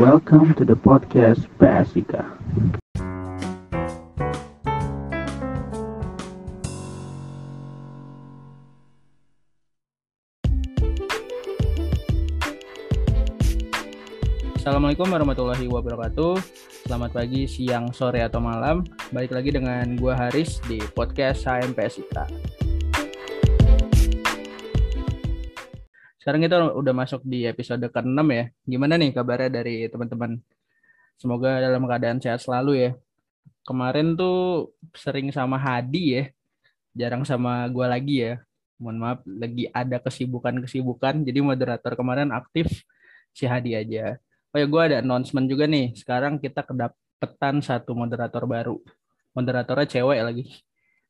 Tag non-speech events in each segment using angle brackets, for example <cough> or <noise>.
Welcome to the podcast Basika. Assalamualaikum warahmatullahi wabarakatuh. Selamat pagi, siang, sore, atau malam. Balik lagi dengan gua Haris di podcast HMPSIK. Sekarang kita udah masuk di episode ke-6 ya. Gimana nih kabarnya dari teman-teman? Semoga dalam keadaan sehat selalu ya. Kemarin tuh sering sama Hadi ya. Jarang sama gua lagi ya. Mohon maaf, lagi ada kesibukan-kesibukan. Jadi moderator kemarin aktif si Hadi aja. Oh ya, gue ada announcement juga nih. Sekarang kita kedapetan satu moderator baru. Moderatornya cewek lagi.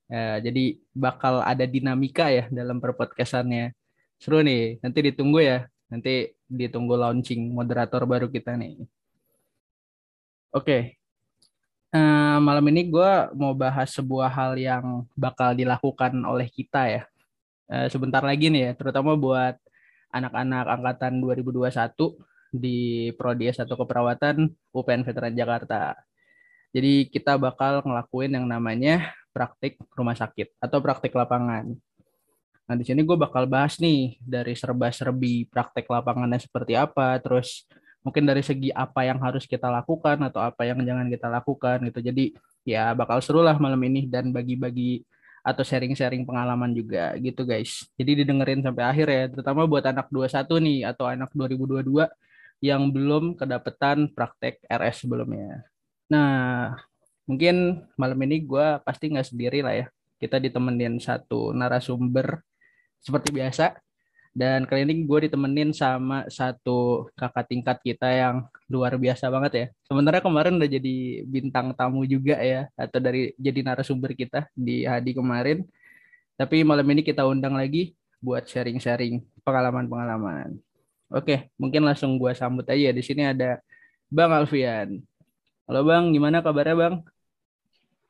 Ya, jadi bakal ada dinamika ya dalam perpodcastannya. Seru nih. Nanti ditunggu ya. Nanti ditunggu launching moderator baru kita nih. Oke. Uh, malam ini gue mau bahas sebuah hal yang bakal dilakukan oleh kita ya. Uh, sebentar lagi nih ya, terutama buat anak-anak angkatan 2021 di Prodi S1 Keperawatan UPN Veteran Jakarta. Jadi kita bakal ngelakuin yang namanya praktik rumah sakit atau praktik lapangan. Nah di sini gue bakal bahas nih dari serba-serbi praktek lapangannya seperti apa, terus mungkin dari segi apa yang harus kita lakukan atau apa yang jangan kita lakukan gitu. Jadi ya bakal seru lah malam ini dan bagi-bagi atau sharing-sharing pengalaman juga gitu guys. Jadi didengerin sampai akhir ya, terutama buat anak 21 nih atau anak 2022 yang belum kedapetan praktek RS sebelumnya. Nah, mungkin malam ini gue pasti nggak sendiri lah ya. Kita ditemenin satu narasumber seperti biasa. Dan kali ini gue ditemenin sama satu kakak tingkat kita yang luar biasa banget ya. Sebenarnya kemarin udah jadi bintang tamu juga ya. Atau dari jadi narasumber kita di Hadi kemarin. Tapi malam ini kita undang lagi buat sharing-sharing pengalaman-pengalaman. Oke, mungkin langsung gue sambut aja. Di sini ada Bang Alfian. Halo Bang, gimana kabarnya Bang?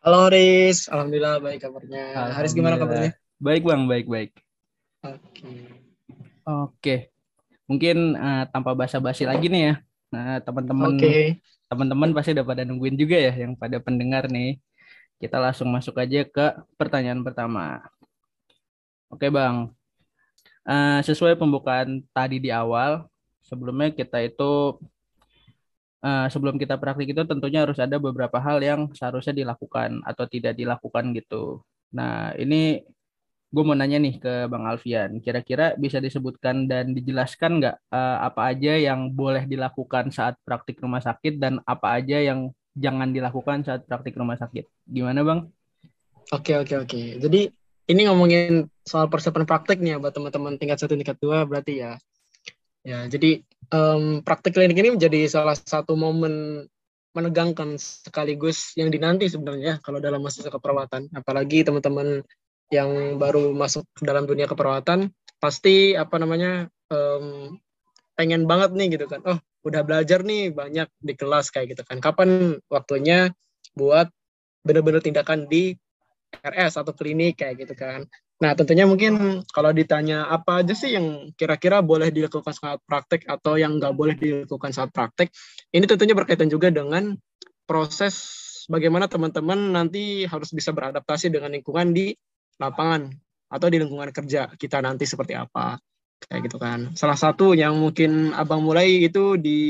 Halo Riz, Alhamdulillah baik kabarnya. Alhamdulillah. Haris gimana kabarnya? Baik Bang, baik baik. Oke. Oke, mungkin uh, tanpa basa-basi lagi nih ya. Nah teman-teman, okay. teman-teman pasti udah pada nungguin juga ya, yang pada pendengar nih. Kita langsung masuk aja ke pertanyaan pertama. Oke Bang, uh, sesuai pembukaan tadi di awal, sebelumnya kita itu uh, sebelum kita praktik itu tentunya harus ada beberapa hal yang seharusnya dilakukan atau tidak dilakukan gitu. Nah ini gue mau nanya nih ke Bang Alfian, kira-kira bisa disebutkan dan dijelaskan nggak uh, apa aja yang boleh dilakukan saat praktik rumah sakit dan apa aja yang jangan dilakukan saat praktik rumah sakit? Gimana Bang? Oke oke oke. Jadi ini ngomongin soal persiapan praktek nih ya buat teman-teman tingkat satu tingkat dua berarti ya ya jadi um, praktek klinik ini menjadi salah satu momen menegangkan sekaligus yang dinanti sebenarnya kalau dalam masa keperawatan apalagi teman-teman yang baru masuk ke dalam dunia keperawatan pasti apa namanya um, pengen banget nih gitu kan oh udah belajar nih banyak di kelas kayak gitu kan kapan waktunya buat benar-benar tindakan di RS atau klinik kayak gitu kan. Nah tentunya mungkin kalau ditanya apa aja sih yang kira-kira boleh dilakukan saat praktek atau yang nggak boleh dilakukan saat praktek, ini tentunya berkaitan juga dengan proses bagaimana teman-teman nanti harus bisa beradaptasi dengan lingkungan di lapangan atau di lingkungan kerja kita nanti seperti apa kayak gitu kan. Salah satu yang mungkin abang mulai itu di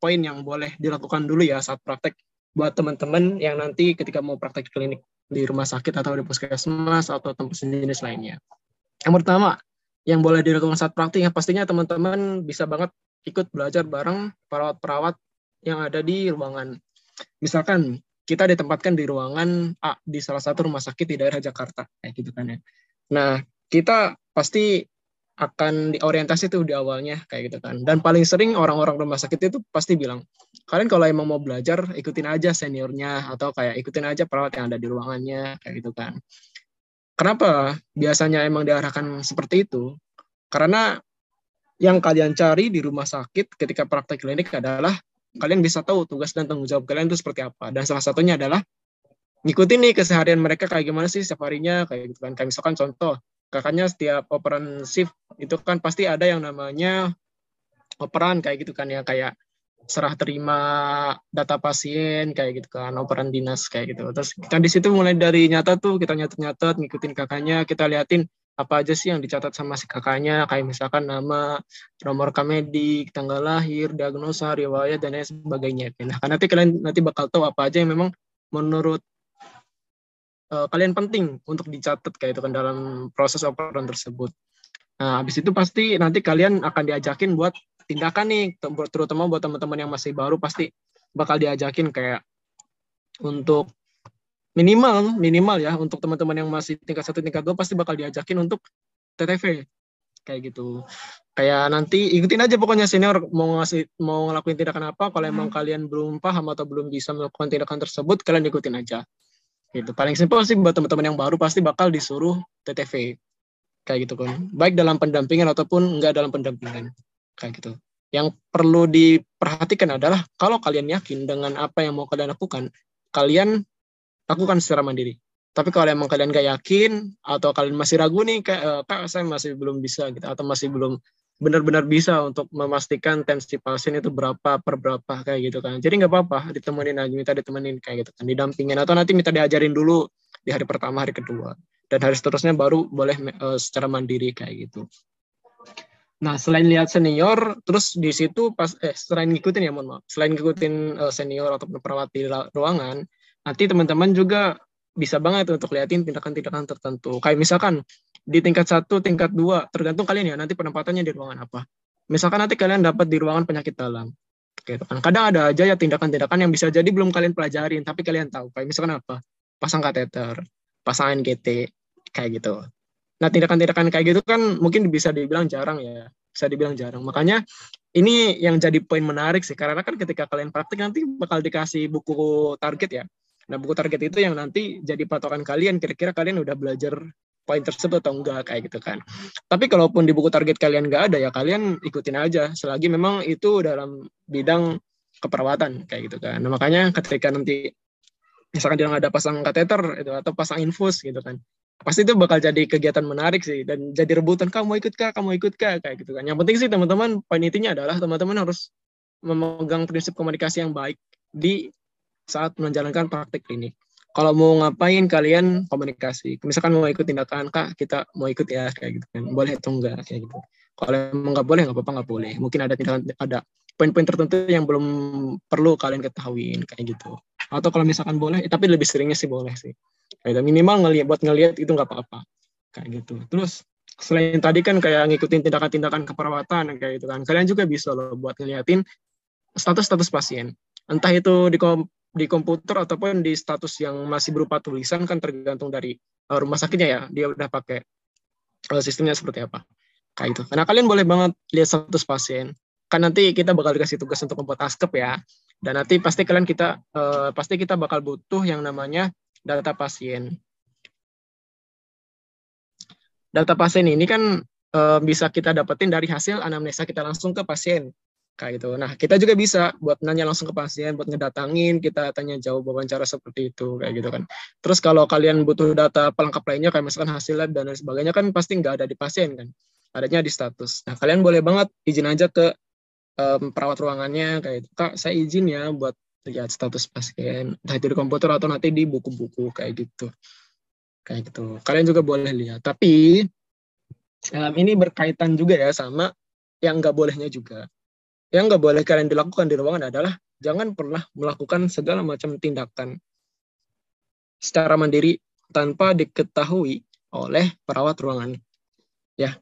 poin yang boleh dilakukan dulu ya saat praktek buat teman-teman yang nanti ketika mau praktek klinik di rumah sakit atau di puskesmas atau tempat jenis lainnya. Yang pertama, yang boleh dilakukan saat praktik, yang pastinya teman-teman bisa banget ikut belajar bareng perawat-perawat yang ada di ruangan. Misalkan kita ditempatkan di ruangan A di salah satu rumah sakit di daerah Jakarta, kayak gitu kan ya. Nah, kita pasti akan diorientasi tuh di awalnya kayak gitu kan. Dan paling sering orang-orang rumah sakit itu pasti bilang, kalian kalau emang mau belajar ikutin aja seniornya atau kayak ikutin aja perawat yang ada di ruangannya kayak gitu kan. Kenapa biasanya emang diarahkan seperti itu? Karena yang kalian cari di rumah sakit ketika praktek klinik adalah kalian bisa tahu tugas dan tanggung jawab kalian itu seperti apa. Dan salah satunya adalah ngikutin nih keseharian mereka kayak gimana sih setiap harinya kayak gitu kan. Kayak misalkan contoh, kakaknya setiap operan shift itu kan pasti ada yang namanya operan kayak gitu kan ya kayak serah terima data pasien kayak gitu kan operan dinas kayak gitu terus kita di situ mulai dari nyata tuh kita nyatet-nyatet ngikutin kakaknya kita liatin apa aja sih yang dicatat sama si kakaknya? Kayak misalkan nama nomor kamedik tanggal lahir diagnosa riwayat dan lain sebagainya. Nah kan nanti kalian nanti bakal tahu apa aja yang memang menurut uh, kalian penting untuk dicatat kayak itu kan dalam proses operan tersebut. Nah habis itu pasti nanti kalian akan diajakin buat tindakan nih terutama buat teman-teman yang masih baru pasti bakal diajakin kayak untuk minimal minimal ya untuk teman-teman yang masih tingkat satu tingkat dua pasti bakal diajakin untuk TTV kayak gitu. Kayak nanti ikutin aja pokoknya senior mau ngasih mau ngelakuin tindakan apa. Kalau emang kalian belum paham atau belum bisa melakukan tindakan tersebut kalian ikutin aja. Gitu. Paling simpel sih buat teman-teman yang baru pasti bakal disuruh TTV kayak gitu kan baik dalam pendampingan ataupun enggak dalam pendampingan. Kayak gitu. Yang perlu diperhatikan adalah kalau kalian yakin dengan apa yang mau kalian lakukan, kalian lakukan secara mandiri. Tapi kalau emang kalian gak yakin atau kalian masih ragu nih kayak eh, saya masih belum bisa gitu atau masih belum benar-benar bisa untuk memastikan tensi pasien itu berapa per berapa kayak gitu kan. Jadi nggak apa-apa ditemenin aja, minta ditemenin kayak gitu kan, didampingin atau nanti minta diajarin dulu di hari pertama, hari kedua dan hari seterusnya baru boleh uh, secara mandiri kayak gitu. Nah, selain lihat senior, terus di situ pas eh selain ngikutin ya mohon maaf, selain ngikutin uh, senior atau perawat di ruangan, nanti teman-teman juga bisa banget untuk liatin tindakan-tindakan tertentu. Kayak misalkan di tingkat satu, tingkat dua, tergantung kalian ya nanti penempatannya di ruangan apa. Misalkan nanti kalian dapat di ruangan penyakit dalam, gitu kan. Kadang ada aja ya tindakan-tindakan yang bisa jadi belum kalian pelajarin, tapi kalian tahu. Kayak misalkan apa? Pasang kateter, pasang NGT, kayak gitu. Nah, tindakan-tindakan kayak gitu kan mungkin bisa dibilang jarang ya, bisa dibilang jarang. Makanya ini yang jadi poin menarik sih, karena kan ketika kalian praktik nanti bakal dikasih buku target ya. Nah, buku target itu yang nanti jadi patokan kalian, kira-kira kalian udah belajar poin tersebut atau enggak, kayak gitu kan. Tapi kalaupun di buku target kalian enggak ada, ya kalian ikutin aja, selagi memang itu dalam bidang keperawatan, kayak gitu kan. Nah, makanya ketika nanti misalkan dia ada pasang kateter itu atau pasang infus gitu kan pasti itu bakal jadi kegiatan menarik sih. Dan jadi rebutan kamu ikut kah kamu ikut kah kayak gitu kan. Yang penting sih teman-teman poin intinya adalah teman-teman harus memegang prinsip komunikasi yang baik di saat menjalankan praktik klinik kalau mau ngapain kalian komunikasi? Misalkan mau ikut tindakan kak kita mau ikut ya kayak gitu kan. Boleh atau enggak? kayak gitu. Kalau emang nggak boleh nggak apa-apa nggak boleh. Mungkin ada tindakan ada poin-poin tertentu yang belum perlu kalian ketahuin kayak gitu. Atau kalau misalkan boleh tapi lebih seringnya sih boleh sih. Kayak minimal ngelihat buat ngelihat itu nggak apa-apa kayak gitu. Terus selain tadi kan kayak ngikutin tindakan-tindakan keperawatan kayak gitu kan. Kalian juga bisa loh buat ngeliatin status-status pasien. Entah itu di di komputer ataupun di status yang masih berupa tulisan kan tergantung dari uh, rumah sakitnya ya dia udah pakai uh, sistemnya seperti apa. Kayak gitu. Karena kalian boleh banget lihat status pasien. Kan nanti kita bakal dikasih tugas untuk membuat askep ya. Dan nanti pasti kalian kita uh, pasti kita bakal butuh yang namanya data pasien. Data pasien ini kan e, bisa kita dapetin dari hasil anamnesa kita langsung ke pasien kayak gitu. Nah, kita juga bisa buat nanya langsung ke pasien, buat ngedatangin, kita tanya jawab wawancara seperti itu, kayak gitu kan. Terus kalau kalian butuh data pelengkap lainnya, kayak misalkan hasil lab dan lain sebagainya, kan pasti nggak ada di pasien kan, adanya di status. Nah, kalian boleh banget izin aja ke um, perawat ruangannya, kayak itu. Kak, saya izin ya buat lihat status pasien entah itu di komputer atau nanti di buku-buku kayak gitu kayak gitu kalian juga boleh lihat tapi um, ini berkaitan juga ya sama yang nggak bolehnya juga yang nggak boleh kalian dilakukan di ruangan adalah jangan pernah melakukan segala macam tindakan secara mandiri tanpa diketahui oleh perawat ruangan ya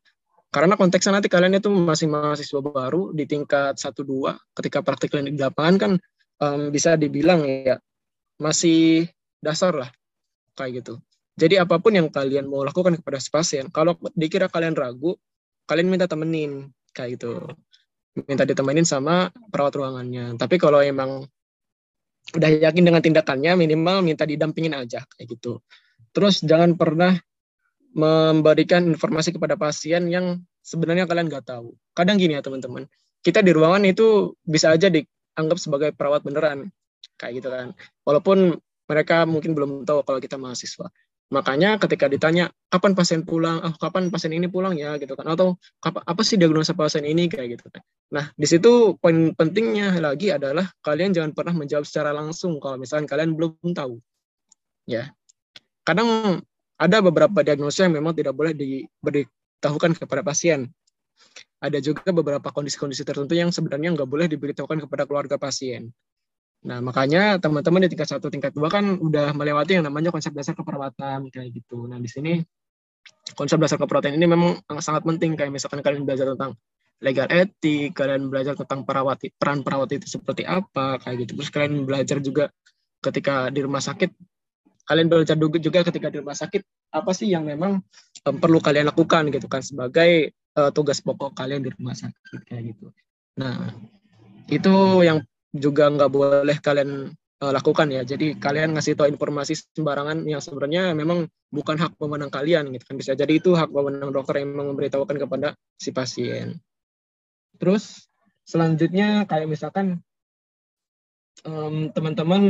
karena konteksnya nanti kalian itu masih mahasiswa baru di tingkat 1-2 ketika praktik klinik di lapangan kan um, bisa dibilang ya masih dasar lah kayak gitu. Jadi apa pun yang kalian mau lakukan kepada pasien, kalau dikira kalian ragu, kalian minta temenin kayak gitu. Minta ditemenin sama perawat ruangannya. Tapi kalau emang udah yakin dengan tindakannya, minimal minta didampingin aja kayak gitu. Terus jangan pernah memberikan informasi kepada pasien yang sebenarnya kalian nggak tahu. Kadang gini ya teman-teman, kita di ruangan itu bisa aja di, anggap sebagai perawat beneran kayak gitu kan walaupun mereka mungkin belum tahu kalau kita mahasiswa Makanya ketika ditanya kapan pasien pulang, oh kapan pasien ini pulang ya gitu kan, atau apa sih diagnosa pasien ini kayak gitu kan. Nah di situ poin pentingnya lagi adalah kalian jangan pernah menjawab secara langsung kalau misalnya kalian belum tahu. Ya, kadang ada beberapa diagnosa yang memang tidak boleh diberitahukan kepada pasien. Ada juga beberapa kondisi-kondisi tertentu yang sebenarnya nggak boleh diberitahukan kepada keluarga pasien. Nah, makanya teman-teman di tingkat satu, tingkat dua kan udah melewati yang namanya konsep dasar keperawatan kayak gitu. Nah, di sini konsep dasar keperawatan ini memang sangat penting kayak misalkan kalian belajar tentang legal etik, kalian belajar tentang perawat peran perawat itu seperti apa kayak gitu. Terus kalian belajar juga ketika di rumah sakit kalian belajar juga ketika di rumah sakit apa sih yang memang perlu kalian lakukan gitu kan sebagai uh, tugas pokok kalian di rumah sakit kayak gitu. Nah, itu yang juga nggak boleh kalian uh, lakukan ya. Jadi kalian ngasih tahu informasi sembarangan yang sebenarnya memang bukan hak pemenang kalian gitu kan. Bisa jadi itu hak pemenang dokter yang memberitahukan kepada si pasien. Terus selanjutnya kayak misalkan teman teman-teman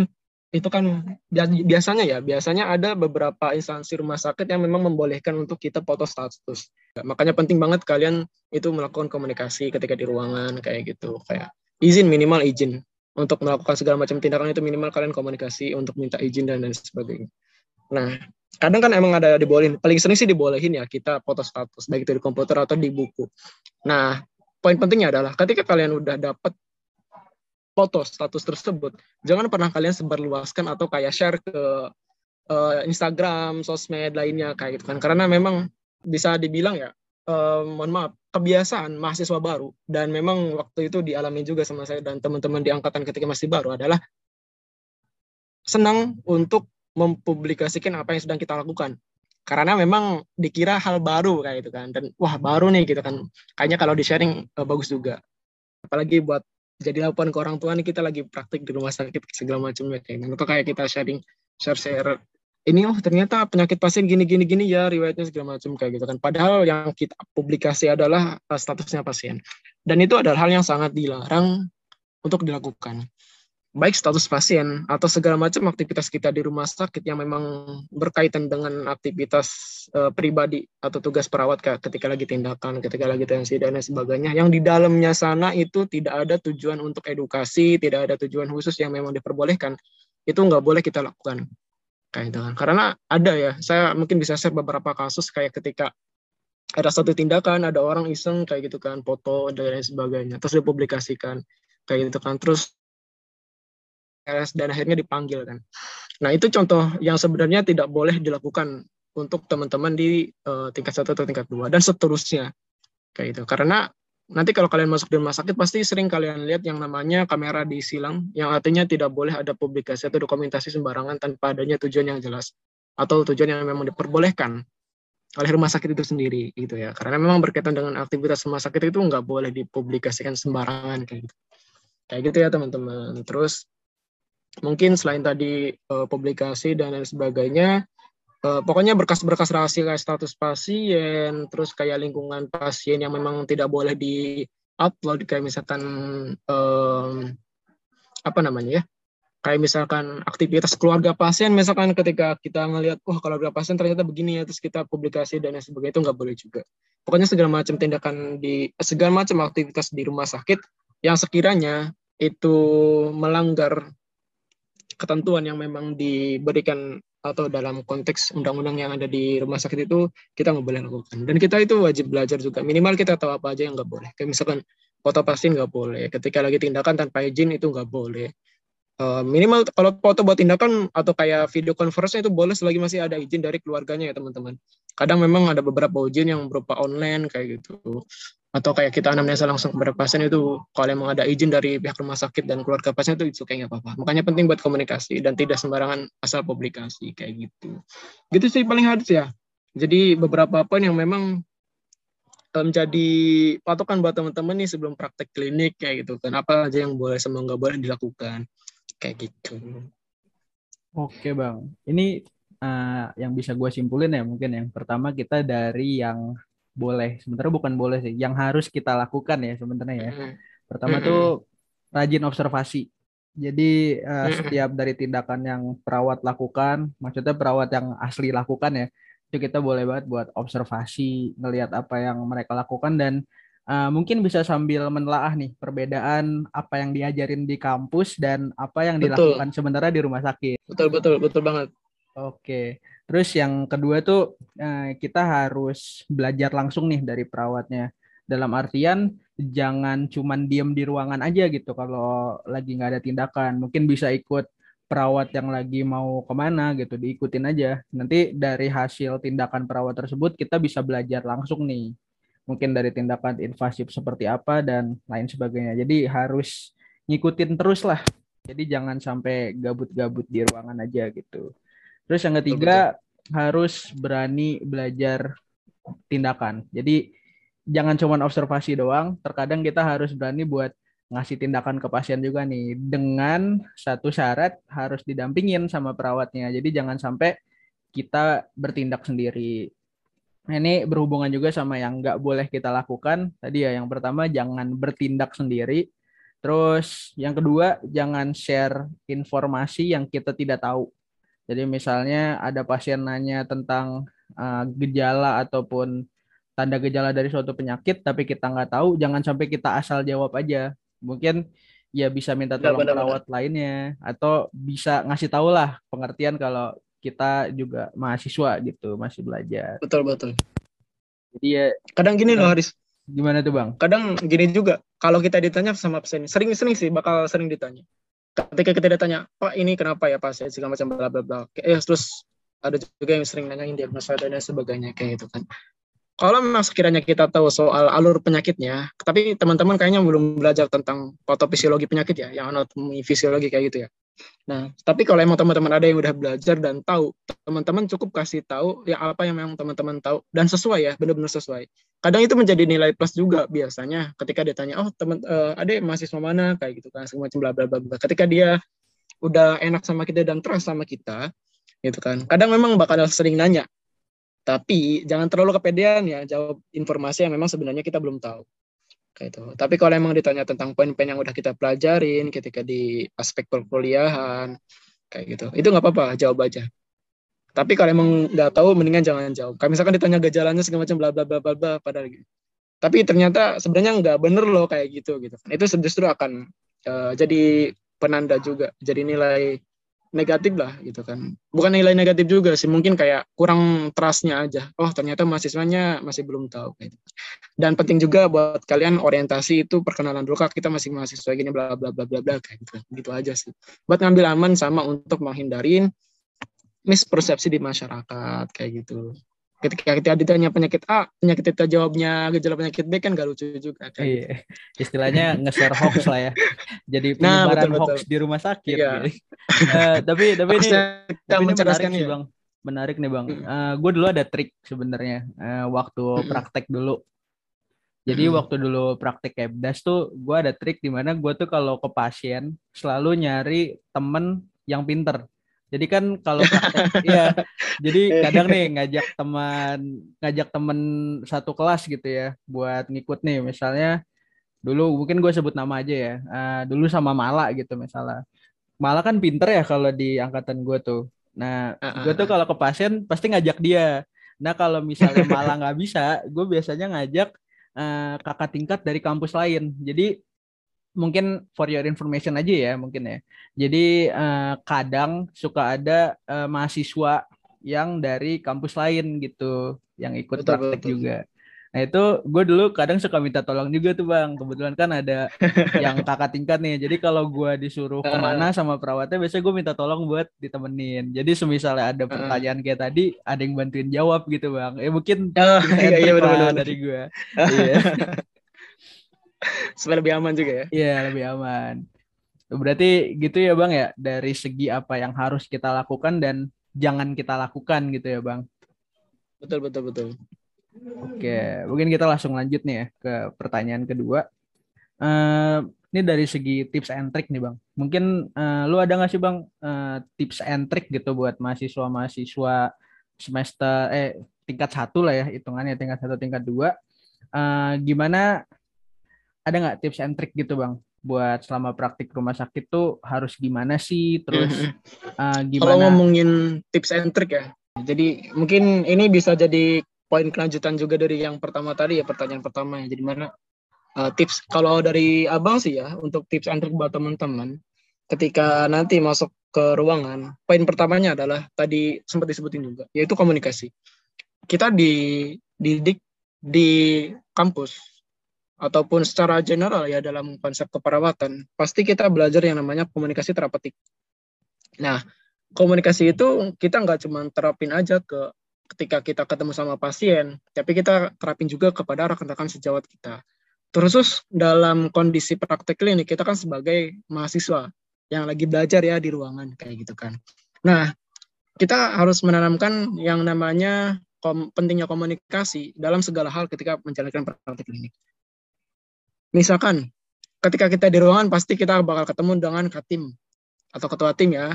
itu kan biasanya ya biasanya ada beberapa instansi rumah sakit yang memang membolehkan untuk kita foto status makanya penting banget kalian itu melakukan komunikasi ketika di ruangan kayak gitu kayak izin minimal izin untuk melakukan segala macam tindakan itu minimal kalian komunikasi untuk minta izin dan lain sebagainya. Nah, kadang kan emang ada dibolehin. Paling sering sih dibolehin ya kita foto status baik itu di komputer atau di buku. Nah, poin pentingnya adalah ketika kalian udah dapat foto status tersebut, jangan pernah kalian sebarluaskan atau kayak share ke uh, Instagram, sosmed lainnya kayak gitu kan. Karena memang bisa dibilang ya uh, mohon maaf kebiasaan mahasiswa baru. Dan memang waktu itu dialami juga sama saya dan teman-teman di angkatan ketika masih baru adalah senang untuk mempublikasikan apa yang sedang kita lakukan. Karena memang dikira hal baru kayak gitu kan. Dan wah baru nih gitu kan. Kayaknya kalau di sharing uh, bagus juga. Apalagi buat jadi laporan ke orang tua nih kita lagi praktik di rumah sakit segala macamnya kayak gitu. Kayak kita sharing share share ini oh ternyata penyakit pasien gini gini gini ya riwayatnya segala macam kayak gitu kan padahal yang kita publikasi adalah uh, statusnya pasien dan itu adalah hal yang sangat dilarang untuk dilakukan baik status pasien atau segala macam aktivitas kita di rumah sakit yang memang berkaitan dengan aktivitas uh, pribadi atau tugas perawat ketika lagi tindakan, ketika lagi tensi dan lain sebagainya. Yang di dalamnya sana itu tidak ada tujuan untuk edukasi, tidak ada tujuan khusus yang memang diperbolehkan. Itu nggak boleh kita lakukan kayak gitu kan. Karena ada ya, saya mungkin bisa share beberapa kasus kayak ketika ada satu tindakan, ada orang iseng kayak gitu kan, foto dan lain sebagainya, terus dipublikasikan kayak gitu kan, terus dan akhirnya dipanggil kan. Nah itu contoh yang sebenarnya tidak boleh dilakukan untuk teman-teman di uh, tingkat satu atau tingkat dua dan seterusnya kayak gitu. Karena nanti kalau kalian masuk di rumah sakit pasti sering kalian lihat yang namanya kamera di silang yang artinya tidak boleh ada publikasi atau dokumentasi sembarangan tanpa adanya tujuan yang jelas atau tujuan yang memang diperbolehkan oleh rumah sakit itu sendiri gitu ya. Karena memang berkaitan dengan aktivitas rumah sakit itu nggak boleh dipublikasikan sembarangan kayak gitu. Kayak gitu ya teman-teman. Terus mungkin selain tadi uh, publikasi dan lain sebagainya Uh, pokoknya berkas-berkas rahasia kayak status pasien, terus kayak lingkungan pasien yang memang tidak boleh di upload kayak misalkan um, apa namanya ya, kayak misalkan aktivitas keluarga pasien, misalkan ketika kita ngelihat, wah oh, keluarga pasien ternyata begini ya, terus kita publikasi dan lain sebagainya itu nggak boleh juga. Pokoknya segala macam tindakan di segala macam aktivitas di rumah sakit yang sekiranya itu melanggar ketentuan yang memang diberikan atau dalam konteks undang-undang yang ada di rumah sakit itu kita nggak boleh lakukan. Dan kita itu wajib belajar juga. Minimal kita tahu apa aja yang nggak boleh. Kayak misalkan foto pasien nggak boleh. Ketika lagi tindakan tanpa izin itu nggak boleh uh, minimal kalau foto buat tindakan atau kayak video conference itu boleh selagi masih ada izin dari keluarganya ya teman-teman. Kadang memang ada beberapa ujian yang berupa online kayak gitu. Atau kayak kita anamnesa langsung kepada pasien itu kalau emang ada izin dari pihak rumah sakit dan keluarga pasien itu itu kayak nggak apa-apa. Makanya penting buat komunikasi dan tidak sembarangan asal publikasi kayak gitu. Gitu sih paling harus ya. Jadi beberapa poin yang memang menjadi patokan buat teman-teman nih sebelum praktek klinik kayak gitu kan. Apa aja yang boleh nggak boleh dilakukan kayak gitu. Oke bang. Ini uh, yang bisa gue simpulin ya mungkin yang pertama kita dari yang boleh. Sebenarnya bukan boleh sih. Yang harus kita lakukan ya sebenarnya ya. Pertama tuh rajin observasi. Jadi uh, setiap dari tindakan yang perawat lakukan, maksudnya perawat yang asli lakukan ya, itu kita boleh banget buat observasi, ngelihat apa yang mereka lakukan dan uh, mungkin bisa sambil menelaah nih perbedaan apa yang diajarin di kampus dan apa yang Betul. dilakukan sebenarnya di rumah sakit. Betul betul betul banget. Oke. Terus yang kedua tuh eh, kita harus belajar langsung nih dari perawatnya. Dalam artian jangan cuman diem di ruangan aja gitu kalau lagi nggak ada tindakan. Mungkin bisa ikut perawat yang lagi mau ke mana gitu, diikutin aja. Nanti dari hasil tindakan perawat tersebut kita bisa belajar langsung nih. Mungkin dari tindakan invasif seperti apa dan lain sebagainya. Jadi harus ngikutin terus lah. Jadi jangan sampai gabut-gabut di ruangan aja gitu. Terus yang ketiga harus berani belajar tindakan. Jadi jangan cuma observasi doang, terkadang kita harus berani buat ngasih tindakan ke pasien juga nih dengan satu syarat harus didampingin sama perawatnya. Jadi jangan sampai kita bertindak sendiri. Nah, ini berhubungan juga sama yang nggak boleh kita lakukan. Tadi ya yang pertama jangan bertindak sendiri. Terus yang kedua jangan share informasi yang kita tidak tahu. Jadi misalnya ada pasien nanya tentang uh, gejala ataupun tanda gejala dari suatu penyakit, tapi kita nggak tahu, jangan sampai kita asal jawab aja. Mungkin ya bisa minta tolong benar, perawat lainnya, atau bisa ngasih tahu lah pengertian kalau kita juga mahasiswa gitu, masih belajar. Betul betul. Jadi ya Kadang gini loh Haris. gimana tuh bang? Kadang gini juga. Kalau kita ditanya sama pasien, sering-sering sih bakal sering ditanya. Ketika kita ditanya, Pak ini kenapa ya pasien segala macam bla bla bla. Ya terus ada juga yang sering nanyain diagnosa dan sebagainya kayak gitu kan. Kalau memang sekiranya kita tahu soal alur penyakitnya, tapi teman-teman kayaknya belum belajar tentang patofisiologi penyakit ya, yang anatomi fisiologi kayak gitu ya. Nah, tapi kalau emang teman-teman ada yang udah belajar dan tahu, teman-teman cukup kasih tahu ya apa yang memang teman-teman tahu dan sesuai ya, benar-benar sesuai. Kadang itu menjadi nilai plus juga biasanya ketika ditanya, oh teman uh, ada mahasiswa mana kayak gitu kan, semacam bla bla bla bla. Ketika dia udah enak sama kita dan trust sama kita, gitu kan. Kadang memang bakal sering nanya, tapi jangan terlalu kepedean ya jawab informasi yang memang sebenarnya kita belum tahu kayak itu tapi kalau emang ditanya tentang poin-poin yang udah kita pelajarin ketika di aspek perkuliahan kayak gitu. Itu nggak apa-apa jawab aja. Tapi kalau emang nggak tahu mendingan jangan jawab. Kalau misalkan ditanya gejalanya segala macam bla bla bla bla bla padahal gitu tapi ternyata sebenarnya nggak bener loh kayak gitu gitu. Itu justru akan uh, jadi penanda juga jadi nilai negatif lah gitu kan. Bukan nilai negatif juga sih, mungkin kayak kurang trustnya aja. Oh ternyata mahasiswanya masih belum tahu. Gitu. Dan penting juga buat kalian orientasi itu perkenalan dulu kak kita masih mahasiswa gini bla bla bla bla bla kayak gitu. Gitu aja sih. Buat ngambil aman sama untuk menghindarin mispersepsi di masyarakat kayak gitu. Ketika kita ditanya penyakit A, penyakit kita jawabnya gejala penyakit B kan gak lucu juga. Kayak iya. Istilahnya nge-share hoax lah ya. Jadi Nah, penyebaran betul, hoax betul. di rumah sakit. Iya. Eh, tapi tapi ini tapi ini menarik sih ya. bang menarik nih bang Mm. gue dulu ada trik sebenarnya eh, waktu praktek dulu jadi Mm-mm. waktu dulu praktek kebdas tuh gue ada trik di mana gue tuh kalau ke pasien selalu nyari temen yang pinter jadi kan kalau <laughs> ya jadi kadang nih ngajak teman ngajak temen satu kelas gitu ya buat ngikut nih. Misalnya dulu mungkin gue sebut nama aja ya. Eh, dulu sama Mala gitu misalnya. Mala kan pinter ya kalau di angkatan gue tuh. Nah Ah, gue ah, tuh kalau ke pasien pasti ngajak dia. Nah kalau misalnya <laughs> Mala nggak bisa gue biasanya ngajak eh, kakak tingkat dari kampus lain. Jadi mungkin for your information aja ya mungkin ya. Jadi eh, kadang suka ada eh, mahasiswa yang dari kampus lain gitu yang ikut Betul, praktek betul. juga. Nah itu gue dulu kadang suka minta tolong juga tuh bang. Kebetulan kan ada <laughs> yang kakak tingkat nih. Jadi kalau gue disuruh ke mana sama perawatnya biasanya gue minta tolong buat ditemenin. Jadi semisalnya ada pertanyaan kayak tadi ada yang bantuin jawab gitu bang. Eh mungkin and iya, iya, lah benar. dari gue <laughs> iya <laughs> <laughs> Supaya lebih aman juga ya. Iya lebih aman. Berarti gitu ya bang ya dari segi apa yang harus kita lakukan dan jangan kita lakukan gitu ya bang. Betul, betul, betul. Oke, mungkin kita langsung lanjut nih ya ke pertanyaan kedua. Eh, ini dari segi tips and trick nih bang. Mungkin eh, lu ada nggak sih bang eh, tips and trick gitu buat mahasiswa-mahasiswa semester eh tingkat satu lah ya hitungannya tingkat satu tingkat dua. Eh, gimana ada nggak tips and trick gitu bang buat selama praktik rumah sakit tuh harus gimana sih terus uh, Kalau gimana ngomongin tips and trick ya, jadi mungkin ini bisa jadi poin kelanjutan juga dari yang pertama tadi ya pertanyaan pertama ya. Jadi mana uh, tips kalau dari abang sih ya untuk tips and trick buat teman-teman ketika nanti masuk ke ruangan, poin pertamanya adalah tadi sempat disebutin juga, yaitu komunikasi. Kita dididik di kampus ataupun secara general ya dalam konsep keperawatan, pasti kita belajar yang namanya komunikasi terapetik. Nah, komunikasi itu kita nggak cuma terapin aja ke ketika kita ketemu sama pasien, tapi kita terapin juga kepada rekan-rekan sejawat kita. Terus dalam kondisi praktek klinik kita kan sebagai mahasiswa yang lagi belajar ya di ruangan kayak gitu kan. Nah, kita harus menanamkan yang namanya kom pentingnya komunikasi dalam segala hal ketika menjalankan praktek klinik. Misalkan ketika kita di ruangan pasti kita bakal ketemu dengan katim atau ketua tim ya.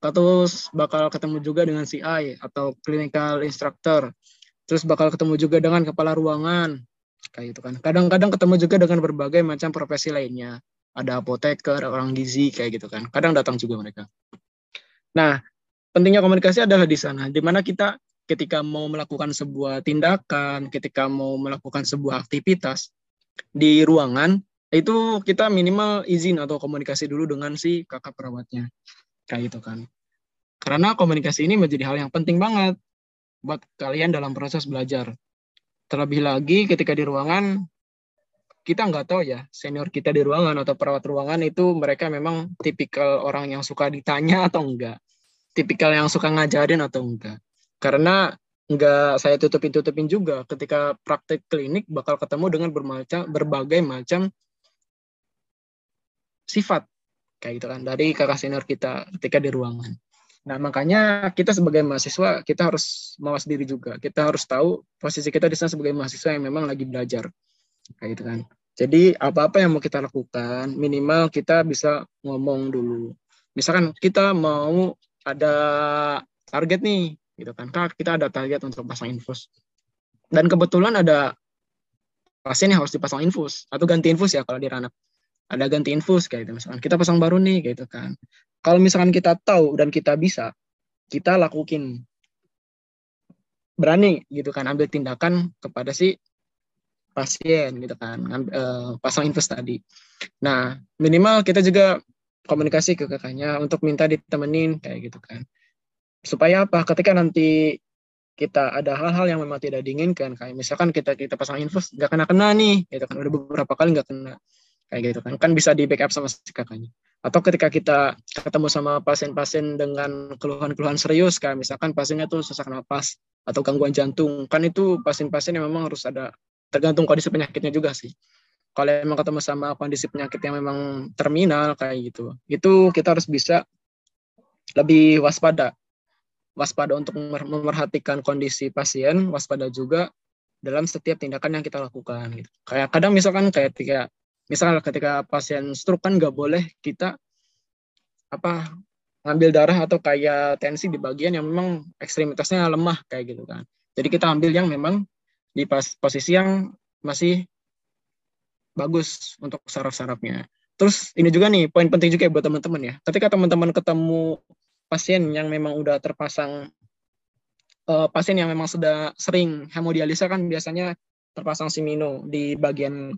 Terus bakal ketemu juga dengan CI atau clinical instructor. Terus bakal ketemu juga dengan kepala ruangan kayak gitu kan. Kadang-kadang ketemu juga dengan berbagai macam profesi lainnya. Ada apoteker, orang gizi kayak gitu kan. Kadang datang juga mereka. Nah, pentingnya komunikasi adalah di sana, di mana kita ketika mau melakukan sebuah tindakan, ketika mau melakukan sebuah aktivitas, di ruangan itu kita minimal izin atau komunikasi dulu dengan si kakak perawatnya. Kayak gitu kan. Karena komunikasi ini menjadi hal yang penting banget buat kalian dalam proses belajar. Terlebih lagi ketika di ruangan kita nggak tahu ya senior kita di ruangan atau perawat ruangan itu mereka memang tipikal orang yang suka ditanya atau enggak? Tipikal yang suka ngajarin atau enggak? Karena nggak saya tutupin tutupin juga ketika praktek klinik bakal ketemu dengan bermacam berbagai macam sifat kayak gitu kan dari kakak senior kita ketika di ruangan. Nah makanya kita sebagai mahasiswa kita harus mawas diri juga. Kita harus tahu posisi kita di sana sebagai mahasiswa yang memang lagi belajar kayak gitu kan. Jadi apa-apa yang mau kita lakukan minimal kita bisa ngomong dulu. Misalkan kita mau ada target nih gitu kan. Kak, kita ada target untuk pasang infus. Dan kebetulan ada pasien yang harus dipasang infus. Atau ganti infus ya kalau di ranap ada ganti infus kayak gitu. Misalkan kita pasang baru nih gitu kan. Kalau misalkan kita tahu dan kita bisa kita lakuin berani gitu kan. Ambil tindakan kepada si pasien gitu kan. Uh, pasang infus tadi. Nah minimal kita juga komunikasi ke kakaknya untuk minta ditemenin kayak gitu kan supaya apa? Ketika nanti kita ada hal-hal yang memang tidak diinginkan kayak misalkan kita kita pasang infus nggak kena kena nih gitu kan. Udah beberapa kali nggak kena kayak gitu kan. Kan bisa di backup sama si kakaknya. Atau ketika kita ketemu sama pasien-pasien dengan keluhan-keluhan serius kayak misalkan pasiennya tuh sesak napas atau gangguan jantung kan itu pasien-pasien yang memang harus ada tergantung kondisi penyakitnya juga sih. Kalau emang ketemu sama kondisi penyakit yang memang terminal kayak gitu itu kita harus bisa lebih waspada waspada untuk memerhatikan kondisi pasien, waspada juga dalam setiap tindakan yang kita lakukan. Gitu. Kayak kadang misalkan kayak ketika misalnya ketika pasien stroke kan nggak boleh kita apa ngambil darah atau kayak tensi di bagian yang memang ekstremitasnya lemah kayak gitu kan. Jadi kita ambil yang memang di pas, posisi yang masih bagus untuk saraf-sarafnya. Terus ini juga nih poin penting juga buat teman-teman ya. Ketika teman-teman ketemu pasien yang memang udah terpasang uh, pasien yang memang sudah sering hemodialisa kan biasanya terpasang simino di bagian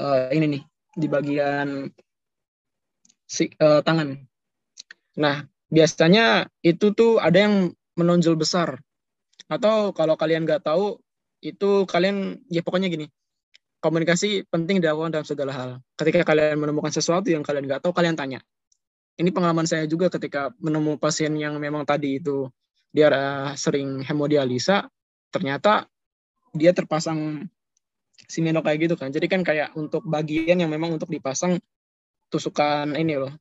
uh, ini nih di bagian si, uh, tangan. Nah biasanya itu tuh ada yang menonjol besar atau kalau kalian nggak tahu itu kalian ya pokoknya gini komunikasi penting dilakukan dalam segala hal. Ketika kalian menemukan sesuatu yang kalian nggak tahu, kalian tanya ini pengalaman saya juga ketika menemu pasien yang memang tadi itu dia sering hemodialisa, ternyata dia terpasang simeno kayak gitu kan. Jadi kan kayak untuk bagian yang memang untuk dipasang tusukan ini loh,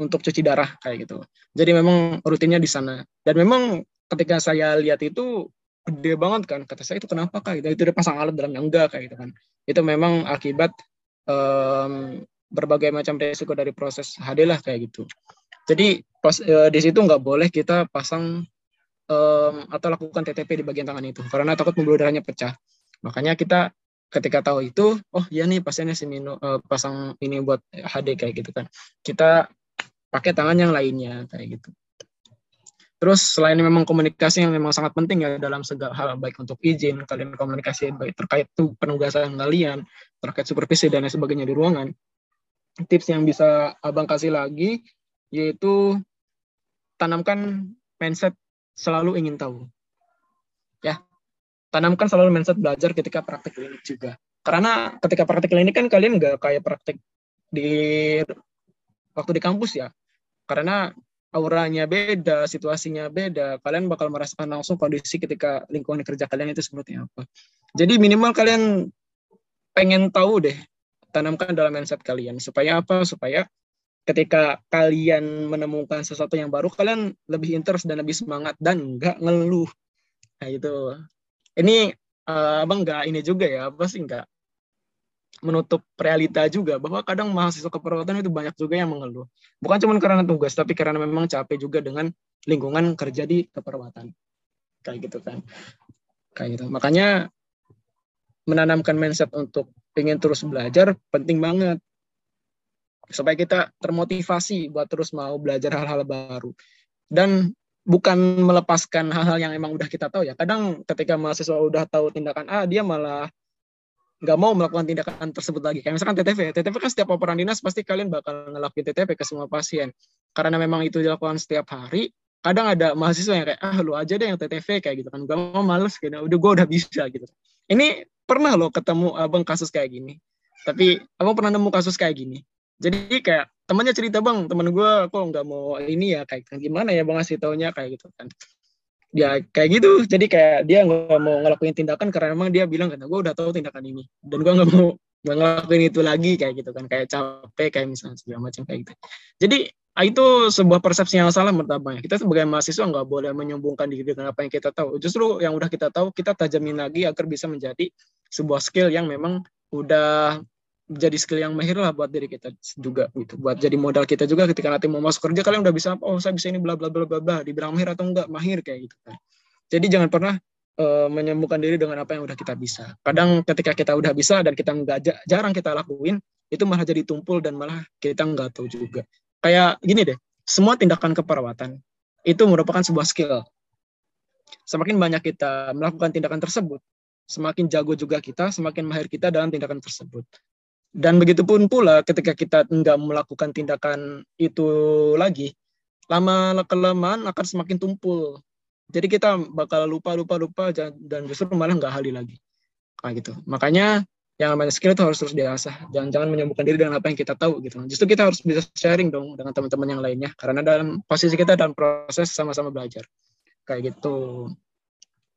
untuk cuci darah kayak gitu. Jadi memang rutinnya di sana. Dan memang ketika saya lihat itu gede banget kan. Kata saya itu kenapa kak? Itu, itu dia pasang alat dalamnya enggak kayak gitu kan. Itu memang akibat um, berbagai macam resiko dari proses HD lah kayak gitu. Jadi pas e, di situ nggak boleh kita pasang e, atau lakukan TTP di bagian tangan itu karena takut pembuluh darahnya pecah. Makanya kita ketika tahu itu oh iya nih pasiennya si Mino uh, pasang ini buat HD kayak gitu kan kita pakai tangan yang lainnya kayak gitu Terus selain memang komunikasi yang memang sangat penting ya dalam segala hal baik untuk izin kalian komunikasi baik terkait tuh penugasan kalian terkait supervisi dan lain sebagainya di ruangan. Tips yang bisa abang kasih lagi yaitu tanamkan mindset selalu ingin tahu. Ya, tanamkan selalu mindset belajar ketika praktik klinik juga. Karena ketika praktik klinik kan kalian nggak kayak praktik di waktu di kampus ya. Karena auranya beda, situasinya beda, kalian bakal merasakan langsung kondisi ketika lingkungan kerja kalian itu seperti apa. Jadi minimal kalian pengen tahu deh, tanamkan dalam mindset kalian. Supaya apa? Supaya ketika kalian menemukan sesuatu yang baru, kalian lebih interest dan lebih semangat dan nggak ngeluh. Nah itu. Ini uh, abang nggak ini juga ya, apa sih nggak menutup realita juga bahwa kadang mahasiswa keperawatan itu banyak juga yang mengeluh. Bukan cuma karena tugas, tapi karena memang capek juga dengan lingkungan kerja di keperawatan. Kayak gitu kan. Kayak gitu. Makanya menanamkan mindset untuk ingin terus belajar penting banget. Supaya kita termotivasi buat terus mau belajar hal-hal baru. Dan bukan melepaskan hal-hal yang emang udah kita tahu ya. Kadang ketika mahasiswa udah tahu tindakan A, dia malah nggak mau melakukan tindakan tersebut lagi. Kayak misalkan TTV, TTV kan setiap operan dinas pasti kalian bakal ngelakuin TTV ke semua pasien. Karena memang itu dilakukan setiap hari, kadang ada mahasiswa yang kayak, ah lu aja deh yang TTV kayak gitu kan. Gue mau males gitu, udah gue udah bisa gitu. Ini pernah loh ketemu abang kasus kayak gini. Tapi abang pernah nemu kasus kayak gini. Jadi kayak temannya cerita bang, teman gue kok nggak mau ini ya kayak gimana ya bang ngasih taunya kayak gitu kan. Ya kayak gitu. Jadi kayak dia nggak mau ngelakuin tindakan karena memang dia bilang kan gue udah tahu tindakan ini dan gue nggak mau ngelakuin itu lagi kayak gitu kan. Kayak capek kayak misalnya segala macam kayak gitu. Jadi ah, itu sebuah persepsi yang salah menurut kita sebagai mahasiswa nggak boleh menyombongkan diri dengan apa yang kita tahu. Justru yang udah kita tahu kita tajamin lagi agar bisa menjadi sebuah skill yang memang udah jadi skill yang mahir lah buat diri kita juga gitu. Buat jadi modal kita juga ketika nanti mau masuk kerja kalian udah bisa oh saya bisa ini bla bla bla bla bla. Dibilang mahir atau enggak mahir kayak gitu kan. Jadi jangan pernah uh, menyembuhkan diri dengan apa yang udah kita bisa. Kadang ketika kita udah bisa dan kita nggak jarang kita lakuin itu malah jadi tumpul dan malah kita nggak tahu juga. Kayak gini deh semua tindakan keperawatan itu merupakan sebuah skill. Semakin banyak kita melakukan tindakan tersebut semakin jago juga kita, semakin mahir kita dalam tindakan tersebut. Dan begitu pun pula ketika kita nggak melakukan tindakan itu lagi, lama kelamaan akan semakin tumpul. Jadi kita bakal lupa lupa lupa dan justru malah nggak ahli lagi. Kayak gitu. Makanya yang namanya skill itu harus terus diasah. Jangan-jangan menyembuhkan diri dengan apa yang kita tahu gitu. Justru kita harus bisa sharing dong dengan teman-teman yang lainnya karena dalam posisi kita dalam proses sama-sama belajar. Kayak gitu.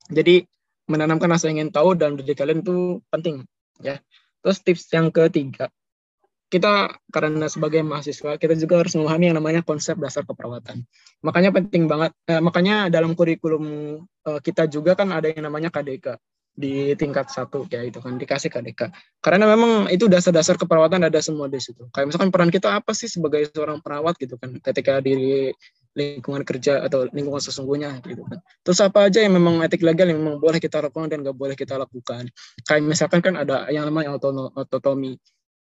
Jadi menanamkan rasa ingin tahu dan diri kalian itu penting ya. Terus tips yang ketiga, kita karena sebagai mahasiswa kita juga harus memahami yang namanya konsep dasar keperawatan. Makanya penting banget, eh, makanya dalam kurikulum eh, kita juga kan ada yang namanya KDK di tingkat satu ya itu kan dikasih KDK. Karena memang itu dasar-dasar keperawatan ada semua di situ. Kayak misalkan peran kita apa sih sebagai seorang perawat gitu kan ketika di lingkungan kerja atau lingkungan sesungguhnya gitu kan. Terus apa aja yang memang etik legal yang memang boleh kita lakukan dan nggak boleh kita lakukan. Kayak misalkan kan ada yang namanya otonomi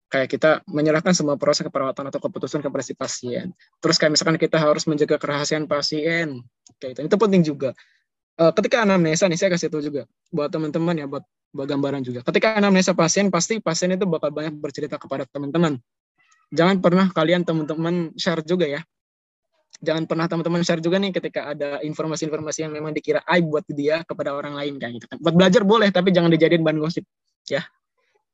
kayak kita menyerahkan semua proses keperawatan atau keputusan kepada si pasien. Terus kayak misalkan kita harus menjaga kerahasiaan pasien, kayak itu. Itu penting juga. Uh, ketika anamnesa nih saya kasih tahu juga buat teman-teman ya buat buat gambaran juga. Ketika anamnesa pasien pasti pasien itu bakal banyak bercerita kepada teman-teman. Jangan pernah kalian teman-teman share juga ya jangan pernah teman-teman share juga nih ketika ada informasi-informasi yang memang dikira aib buat dia kepada orang lain kayak gitu kan. Buat belajar boleh tapi jangan dijadiin bahan gosip ya.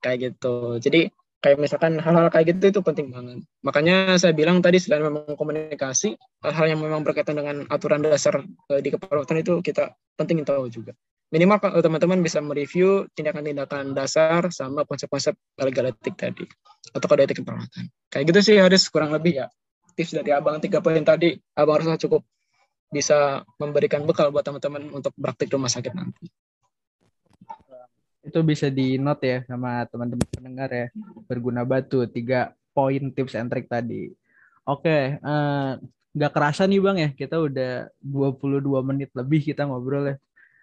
Kayak gitu. Jadi kayak misalkan hal-hal kayak gitu itu penting banget. Makanya saya bilang tadi selain memang komunikasi, hal-hal yang memang berkaitan dengan aturan dasar eh, di keperawatan itu kita penting tahu juga. Minimal teman-teman bisa mereview tindakan-tindakan dasar sama konsep-konsep legal etik tadi atau kode etik keperawatan. Kayak gitu sih harus kurang lebih ya tips dari abang tiga poin tadi abang harusnya cukup bisa memberikan bekal buat teman-teman untuk praktik rumah sakit nanti itu bisa di note ya sama teman-teman pendengar ya berguna batu tiga poin tips and trick tadi oke uh, nggak kerasa nih bang ya kita udah 22 menit lebih kita ngobrol ya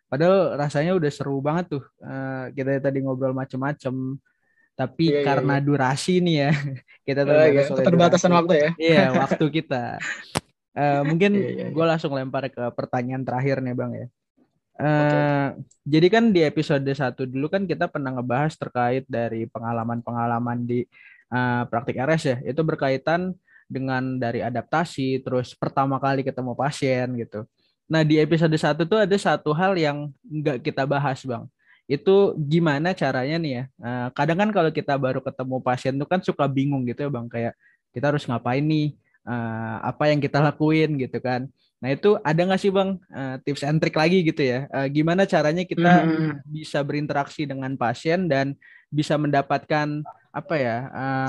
Padahal rasanya udah seru banget tuh. Uh, kita tadi ngobrol macem-macem. Tapi Iya, iya, karena durasi nih ya, <laughs> kita Oh, terbatas iya, oleh keterbatasan waktu ya. Iya, waktu kita. <laughs> Eh, mungkin Iya, iya, iya. gue langsung lempar ke pertanyaan terakhir nih Bang ya. Eh, Jadi kan di episode satu dulu kan kita pernah ngebahas terkait dari pengalaman-pengalaman di eh, praktik RS ya. Itu berkaitan dengan dari adaptasi, terus pertama kali ketemu pasien gitu. Nah di episode satu tuh ada satu hal yang nggak kita bahas Bang. Itu gimana caranya nih ya. Eh, kadang kan kalau kita baru ketemu pasien tuh kan suka bingung gitu ya Bang. Kayak kita harus ngapain nih eh, apa yang kita lakuin gitu kan. Nah itu ada nggak sih bang eh, tips and trick lagi gitu ya? Eh, gimana caranya kita Hmm, bisa berinteraksi dengan pasien dan bisa mendapatkan apa ya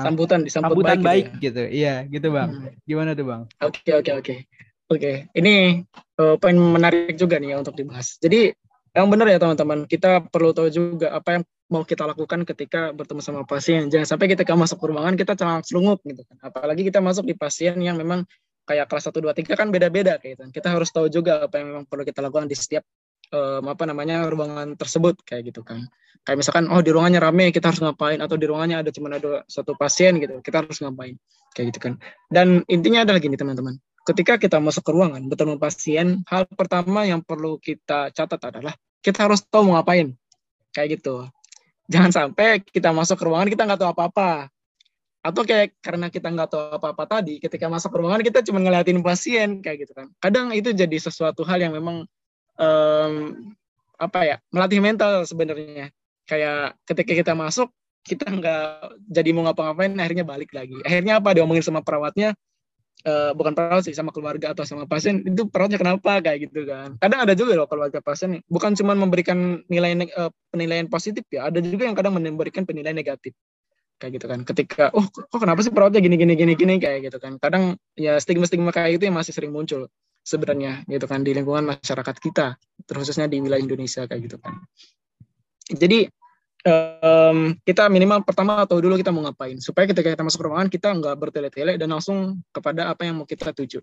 sambutan disambut sambutan baik, baik, gitu ya. gitu? Iya gitu bang. Hmm. Gimana tuh bang? Oke oke oke oke. Ini eh, poin menarik juga nih ya untuk dibahas. Jadi yang benar ya teman-teman, kita perlu tahu juga apa yang mau kita lakukan ketika bertemu sama pasien. Jangan sampai ketika masuk ke ruangan kita celana selungup gitu kan. Apalagi kita masuk di pasien yang memang kayak kelas 1 2 3 kan beda-beda kayak gitu. Kita harus tahu juga apa yang memang perlu kita lakukan di setiap em, apa namanya ruangan tersebut kayak gitu kan. Kayak misalkan oh di ruangannya rame kita harus ngapain atau di ruangannya ada cuma ada satu pasien gitu. Kita harus ngapain kayak gitu kan. Dan intinya adalah gini teman-teman ketika kita masuk ke ruangan bertemu pasien, hal pertama yang perlu kita catat adalah kita harus tahu mau ngapain. Kayak gitu. Jangan sampai kita masuk ke ruangan kita nggak tahu apa-apa. Atau kayak karena kita nggak tahu apa-apa tadi, ketika masuk ke ruangan kita cuma ngeliatin pasien kayak gitu kan. Kadang itu jadi sesuatu hal yang memang em, apa ya melatih mental sebenarnya. Kayak ketika kita masuk kita nggak jadi mau ngapa-ngapain akhirnya balik lagi. Akhirnya apa diomongin sama perawatnya eh, bukan perawat sih sama keluarga atau sama pasien itu perawatnya kenapa kayak gitu kan. Kadang ada juga loh keluarga pasien bukan cuma memberikan nilai eh, penilaian positif ya ada juga yang kadang memberikan penilaian negatif. Kayak gitu kan ketika oh kok kenapa sih perawatnya gini gini gini gini? Kayak gitu kan. Kadang ya stigma stigma kayak itu yang masih sering muncul sebenarnya gitu kan di lingkungan masyarakat kita terkhususnya di wilayah Indonesia kayak gitu kan. Jadi em, kita minimal pertama tahu dulu kita mau ngapain. Supaya ketika kita masuk ruangan kita nggak bertele-tele dan langsung kepada apa yang mau kita tuju.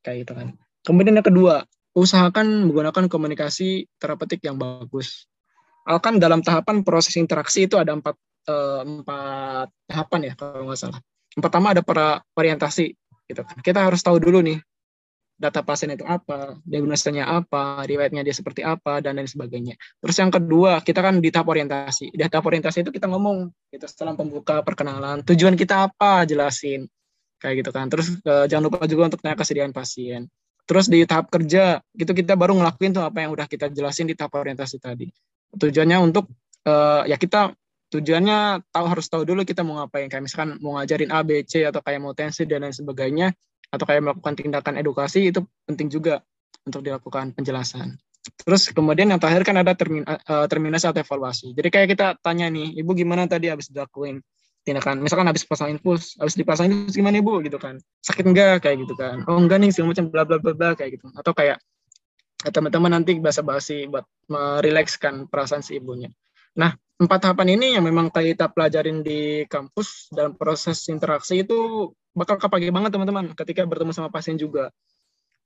Kayak gitu kan. Kemudian yang kedua usahakan menggunakan komunikasi terapeutik yang bagus. Akan dalam tahapan proses interaksi itu ada empat eh, empat tahapan ya kalau nggak salah. Yang pertama ada para orientasi gitu kan. Kita harus tahu dulu nih data pasien itu apa, diagnosanya apa, riwayatnya dia seperti apa, dan lain sebagainya. Terus yang kedua, kita kan di tahap orientasi. Di tahap orientasi itu kita ngomong, gitu, setelah pembuka perkenalan, tujuan kita apa, jelasin. Kayak gitu kan. Terus eh, jangan lupa juga untuk tanya kesediaan pasien. Terus di tahap kerja, gitu kita baru ngelakuin tuh apa yang udah kita jelasin di tahap orientasi tadi. Tujuannya untuk, eh, ya kita tujuannya tahu harus tahu dulu kita mau ngapain. Kayak misalkan mau ngajarin A, B, C, atau kayak mau tensi, dan lain sebagainya atau kayak melakukan tindakan edukasi itu penting juga untuk dilakukan penjelasan. Terus kemudian yang terakhir kan ada termin, eh, terminasi atau evaluasi. Jadi kayak kita tanya nih, ibu gimana tadi habis dilakuin tindakan, misalkan habis pasang infus, habis dipasang infus gimana ibu gitu kan, sakit enggak kayak gitu kan, oh enggak nih segala macam bla bla bla bla kayak gitu. Atau kayak eh, teman-teman nanti bahasa basi buat merilekskan perasaan si ibunya. Nah empat tahapan ini yang memang kita pelajarin di kampus dalam proses interaksi itu bakal kepake banget teman-teman ketika bertemu sama pasien juga.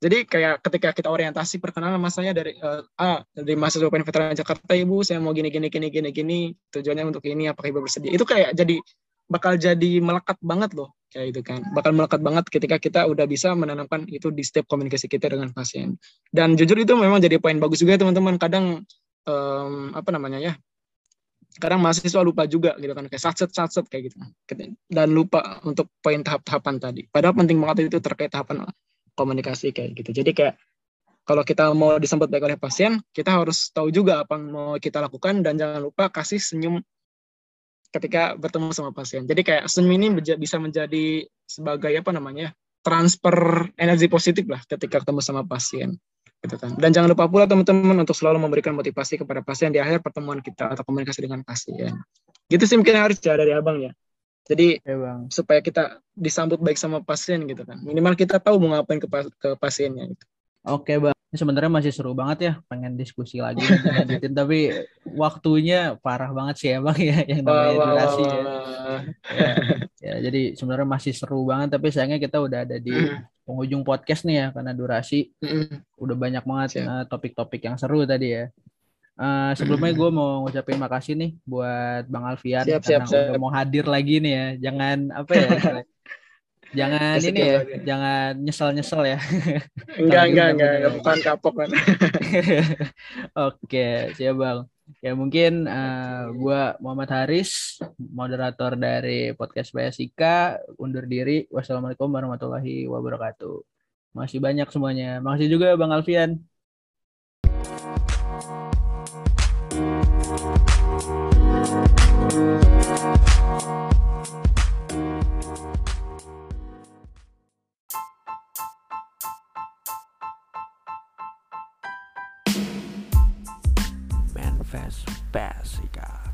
Jadi kayak ketika kita orientasi perkenalan masanya dari eh, A dari mahasiswa UPN Veteran Jakarta Ibu saya mau gini gini gini gini gini tujuannya untuk ini apakah Ibu bersedia? Itu kayak jadi bakal jadi melekat banget loh kayak itu kan. Bakal melekat banget ketika kita udah bisa menanamkan itu di setiap komunikasi kita dengan pasien. Dan jujur itu memang jadi poin bagus juga teman-teman. Kadang em, apa namanya ya kadang mahasiswa lupa juga gitu kan kayak satset satset kayak gitu. Dan lupa untuk poin tahap-tahapan tadi. Padahal penting banget itu terkait tahapan komunikasi kayak gitu. Jadi kayak kalau kita mau disambut baik oleh pasien kita harus tahu juga apa yang mau kita lakukan dan jangan lupa kasih senyum ketika bertemu sama pasien. Jadi kayak senyum ini bisa menjadi sebagai apa namanya transfer energi positif lah ketika ketemu sama pasien gitu kan. Dan jangan lupa pula teman-teman untuk selalu memberikan motivasi kepada pasien di akhir pertemuan kita atau komunikasi dengan pasien. Gitu sih mungkin harus ya dari abang ya. Jadi Oke bang. supaya kita disambut baik sama pasien gitu kan. Minimal kita tahu mau ngapain ke, pas- ke pasiennya gitu. Oke bang. Ini sebenarnya masih seru banget ya. Pengen diskusi lagi. <laughs> lanjutin, tapi waktunya parah banget sih ya bang ya. Yang namanya Wah, wah, durasi wah, ya. wah. ya. Ya, jadi sebenarnya masih seru banget. Tapi sayangnya kita udah ada di penghujung podcast nih ya. Karena durasi Mm-mm. udah banyak banget eh, topik-topik yang seru tadi ya. Eh, sebelumnya gue mau ngucapin makasih nih buat Bang Alfian Siap, karena siap, siap. udah mau hadir lagi nih ya. Jangan apa ya? <laughs> jangan ini ya, lagi. jangan nyesel-nyesel ya. Enggak, enggak, enggak, bukan kapok kan. <laughs> Oke, siap Bang. Ya mungkin eh, gua Muhammad Haris, moderator dari podcast PSIK, undur diri. Wassalamualaikum warahmatullahi wabarakatuh. Masih banyak semuanya. Makasih juga Bang Alfian. Manifest Basica.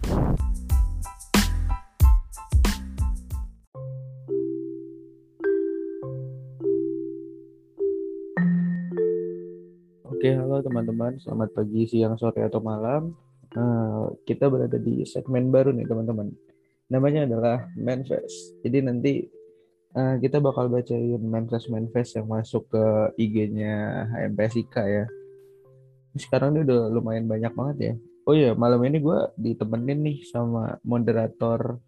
Oke, halo teman-teman. Selamat pagi, siang, sore, atau malam. Eh, kita berada di segmen baru nih, teman-teman. Namanya adalah Manifest. Jadi nanti eh, kita bakal bacain manifest-manifest yang masuk ke IG-nya HMPSIK ya. Sekarang ini udah lumayan banyak banget ya. Oh iya, malam ini gue ditemenin nih sama moderator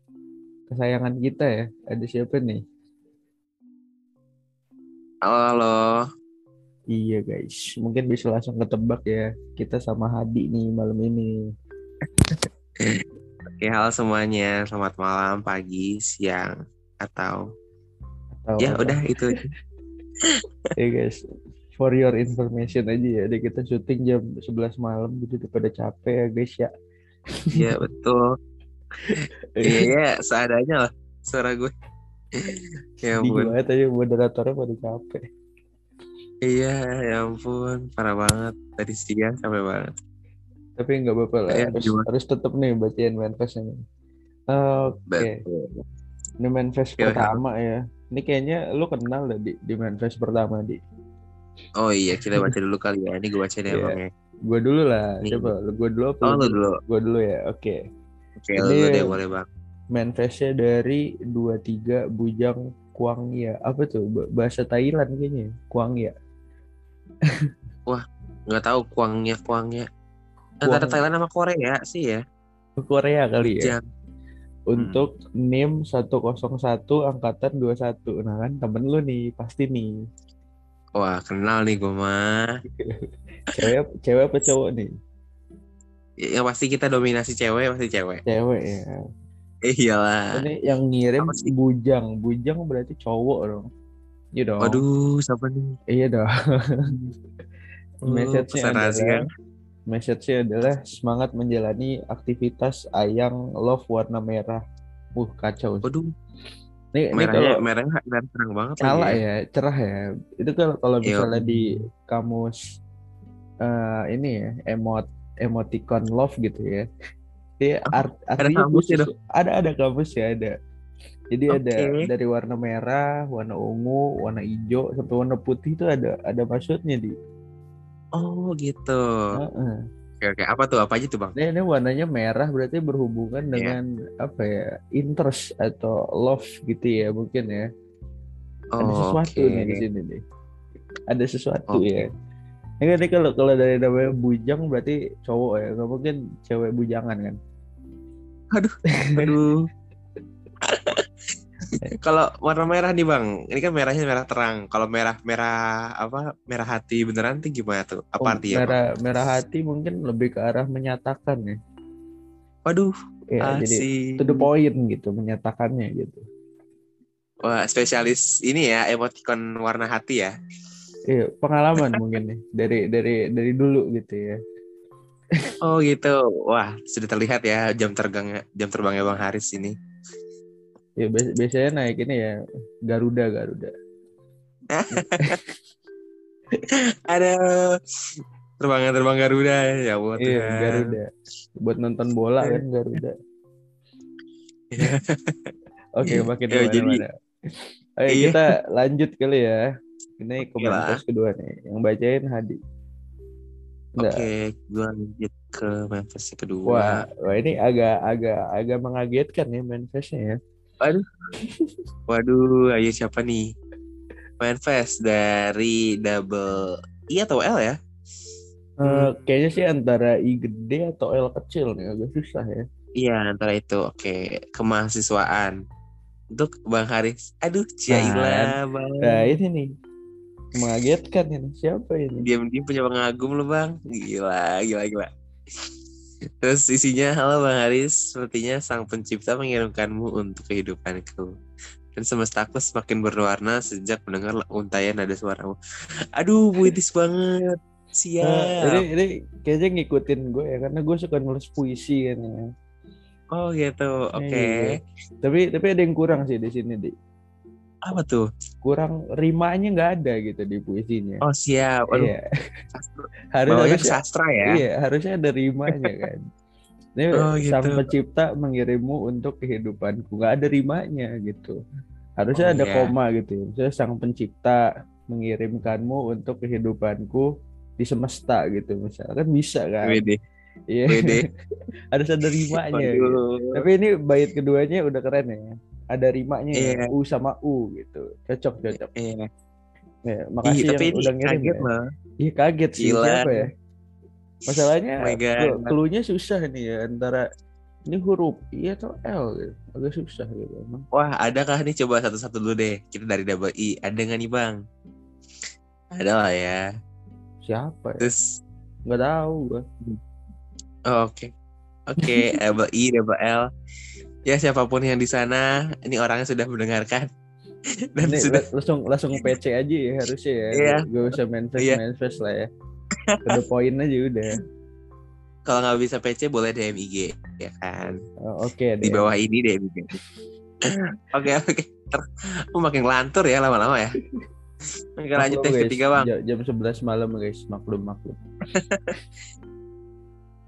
kesayangan kita ya. Ada siapa nih? Halo, halo. Iya guys, mungkin bisa langsung ketebak ya. Kita sama Hadi nih malam ini. Oke, halo semuanya. Selamat malam, pagi, siang, atau Atau ya udah itu. aja. ya guys, for your information aja ya. Ada kita syuting jam 11 malam gitu udah pada capek ya guys ya. Iya betul. <laughs> Iya, ya, seadanya lah suara gue. Ya ampun. banget aja moderatornya pada capek. Iya, ya ampun, parah banget. Tadi siang capek banget. Tapi nggak apa-apa lah. Ya, Harus, harus tetap nih bacain manifest ini. Oke, Betul. ini manifest Oke, pertama ya. Ini kayaknya lu kenal dah di, di manifest pertama di. Oh iya, kita baca dulu kali ya. Ini gue bacain ya, Iya. Bang ya. Gue dulu lah. Nih. Coba gue dulu apa? Oh, lu dulu. Gue dulu ya. Oke. Oke, Ini- lu deh boleh, Bang. manifestnya dari 23 Bujang Kuangya. Apa tuh? Ba- Bahasa Thailand kayaknya. Kuangya. <laughs> Nggak tahu kuangnya, kuangnya. Antara Kuang. Thailand sama Korea sih ya. Korea kali ya. Jangan. Untuk NIM 101 angkatan 21. Nah kan temen lu nih pasti nih. Wah, kenal nih gue mah. Cewek cewek apa cowok nih? Yang pasti kita dominasi cewek, pasti cewek. Cewek ya. Eh, iyalah. Ini yang ngirim? Bujang. Bujang berarti cowok dong. Iya dong. Waduh, siapa nih? Iya dong. Oh, <laughs> Message-nya rahasia. adalah message-nya adalah semangat menjalani aktivitas ayang love warna merah. Uh, kacau. Waduh, Ini, ini merahnya kalau merahnya merah terang banget cala lagi ya, cerah ya. Itu kalau kalau Iya. misalnya di kamus eh, ini ya, emot emoticon love gitu ya. Dia art, ada artinya kamusnya khusus. Ada ada kamus ya ada. Jadi ada Oke. dari warna merah, warna ungu, warna hijau sampai warna putih itu ada ada maksudnya di. Oh gitu. Heeh. Oke oke. Apa tuh? Apa aja tuh bang? Ini, ini warnanya merah berarti berhubungan Iya. dengan apa ya interest atau love gitu ya mungkin ya. Ada Oh, sesuatu oke. nih di sini nih. Ada sesuatu Oke. ya. Ini kan ini kalau kalau dari namanya bujang berarti cowok ya, nggak mungkin cewek bujangan kan? Aduh. <laughs> Kalau warna merah nih bang, ini kan merahnya merah terang. Kalau merah merah apa merah hati beneran tuh gimana tuh? Apa Oh, artinya? Bang? merah merah hati mungkin lebih ke arah menyatakan ya. Waduh, Ya, jadi asik. to the point gitu menyatakannya gitu. Wah spesialis ini ya emoticon warna hati ya. Iya, pengalaman mungkin nih dari dari dari dulu gitu ya. Oh gitu. Wah sudah terlihat ya jam terbangnya jam terbangnya bang Haris ini. Ya bias- biasanya naik ini ya Garuda Garuda. <laughs> Ada terbangnya terbang Garuda ya buat Iya, Garuda. Buat nonton bola kan Garuda. <laughs> Oke, makin Ya, jadi-. Oke, Iya. kita lanjut kali ya. Ini komentar kedua nih. Yang bacain Hadi. Oke, gua lanjut ke yang kedua. Wah, wah ini agak agak agak mengagetkan ya manifestnya ya. Waduh, ayo siapa nih? Manifest dari double I atau L ya? Eh, kayaknya sih antara I gede atau L kecil nih agak susah ya. Iya, antara itu. Oke, kemahasiswaan. Untuk Bang Haris. Aduh, Jaila, Bang. Nah ini nih mengagetkan ini siapa ini? Diam-diam punya pengagum lu, Bang. Gila, gila, gila. Terus isinya, halo Bang Haris, sepertinya sang pencipta mengirimkanmu untuk kehidupanku. Dan semestaku semakin berwarna sejak mendengar untayan nada suaramu. Aduh, puitis banget. Nah, Siap. ini ini kayaknya ngikutin gue ya karena gue suka nulis puisi kan ya. Oh gitu, oke. Iya. Tapi tapi ada yang kurang sih di sini di Apa tuh? kurang rimanya nggak ada gitu di puisinya. Oh siap. Aduh, iya. <laughs> Harus harusnya, sastra ya. iya harusnya ada rimanya kan. Ini Oh, sang gitu. pencipta mengirimmu untuk kehidupanku nggak ada rimanya gitu. Harusnya Oh, ada iya. koma gitu. ya. Misalnya sang pencipta mengirimkanmu untuk kehidupanku di semesta gitu misalkan bisa kan. Wede, Iya. <laughs> Harus ada rimanya. gitu. Tapi ini bait keduanya udah keren ya. Ada rimanya ya, Iya. U sama U gitu. Cocok cocok. Iya. Ya, Ih, makasih tapi yang udah ngirim kaget ya. loh. Ih kaget sih Gila. siapa ya? Masalahnya Oh my God. kelu- cluenya susah nih ya antara ini huruf I atau L gitu. Agak susah gitu emang. Wah, adakah nih coba satu-satu dulu deh. Kita dari double I. Ada nggak nih bang? Ada lah ya. Siapa ya? Terus, Nggak tahu gua. oh, oke, oke, <laughs> double I, double L. Ya siapa pun yang di sana, ini orangnya sudah mendengarkan <laughs> dan Ini sudah la- langsung langsung PC aja ya harusnya ya. Iya. Gak usah manifest Iya. manifest lah ya. <laughs> Ke poin aja udah. kalau nggak bisa PC boleh DM IG ya kan Oh, Oke di deh. bawah ini DM IG. <laughs> Oke oke. Aku makin lantur ya lama-lama ya. Oke lanjut yang ketiga bang. Ja- Jam 11 malam guys, maklum maklum.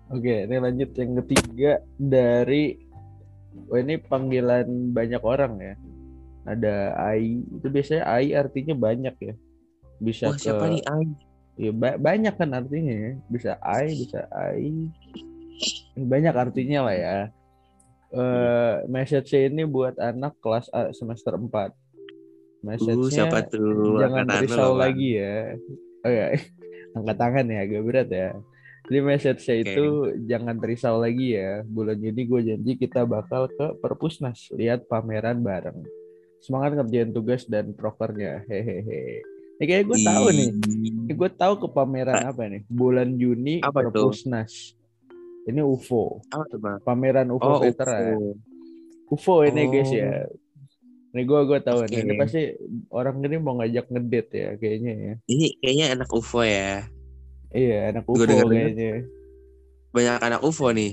Oke, ini lanjut yang ketiga dari Wah ini panggilan banyak orang ya. Ada Ai, itu biasanya Ai artinya banyak ya. Bisa Wah ke siapa nih Ai? ya, ba- banyak kan artinya ya. Bisa Ai, bisa Ai. Banyak artinya lah ya. Eh message ini buat anak kelas A semester 4. Uh, Message-nya siapa tuh? jangan Angkatan risau lagi ya. Oh ya, <laughs> angkat tangan ya agak berat ya. Jadi message-nya Oke. itu jangan risau lagi ya. Bulan Juni gue janji kita bakal ke perpusnas lihat pameran bareng. Semangat ngerjain tugas dan prokernya. Hehehe. Ini kayak gue tahu nih. Ini gue tahu ke pameran apa nih? Bulan Juni Apa tuh? perpusnas. Ini UFO, Apa tuh bang? pameran UFO Oh, veteran. UFO. UFO ini guys Oh. ya. Ini gue gue tahu nih. Ini pasti orang ini mau ngajak ngedate ya kayaknya ya. Ini kayaknya anak UFO ya. Iya, anak UFO denger-denger. kayaknya. Banyak anak UFO nih.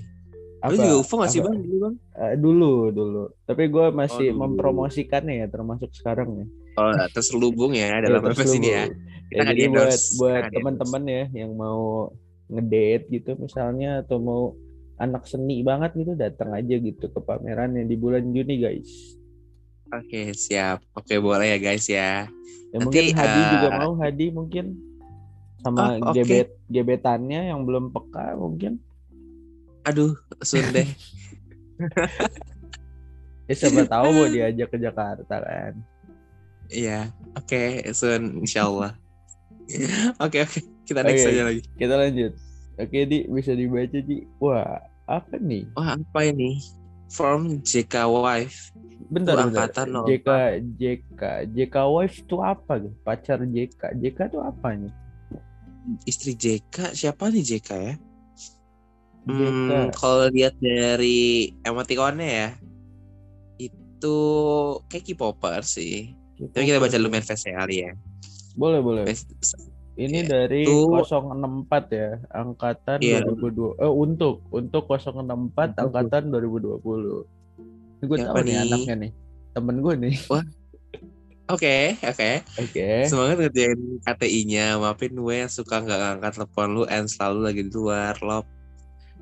Apa? Lu juga UFO gak sih apa? bang? Dulu bang? Eh, dulu, dulu. Tapi gue masih Oh, mempromosikannya ya, termasuk sekarang ya. Oh terselubung ya <laughs> Iya, dalam podcast ini ya. Kita Ya, jadi buat buat teman-teman ya yang mau ngedate gitu misalnya atau mau anak seni banget gitu datang aja gitu ke pameran yang di bulan Juni guys. Oke siap. Oke boleh ya guys ya. Ya Nanti, mungkin Hadi juga eh, mau Hadi mungkin sama Oh, oke. gebet gebetannya yang belum peka mungkin. Aduh sun deh. <laughs> Ya siapa tahu mau diajak ke Jakarta kan. Iya. Oke sun insyaallah. <laughs> Oke oke kita next Oke. aja lagi. Kita lanjut. Oke, Di, bisa dibaca, Di. Wah, apa nih? Wah apa ini? From JK Wife. Bentar, bentar. angkatan. JK, JK. JK wife itu apa? gitu? Pacar JK. JK itu apa nih? Istri JK siapa nih JK ya? Hmm, kalau lihat dari emoticonnya ya, itu kayak K-popper sih. Tapi kita baca manifest ya kali ya. Boleh, boleh. Manifest- Ini Iya. dari Itu- 064 ya, angkatan Iya. 2002. Eh, untuk untuk 064 Untuk. angkatan 2020. Ini gue tahu nih nih? anaknya nih. Temen gue nih. Oke, oke. Oke. Semangat ngerjain KTI-nya. Maafin gue yang suka nggak ngangkat telepon lu and selalu lagi di luar. Lop,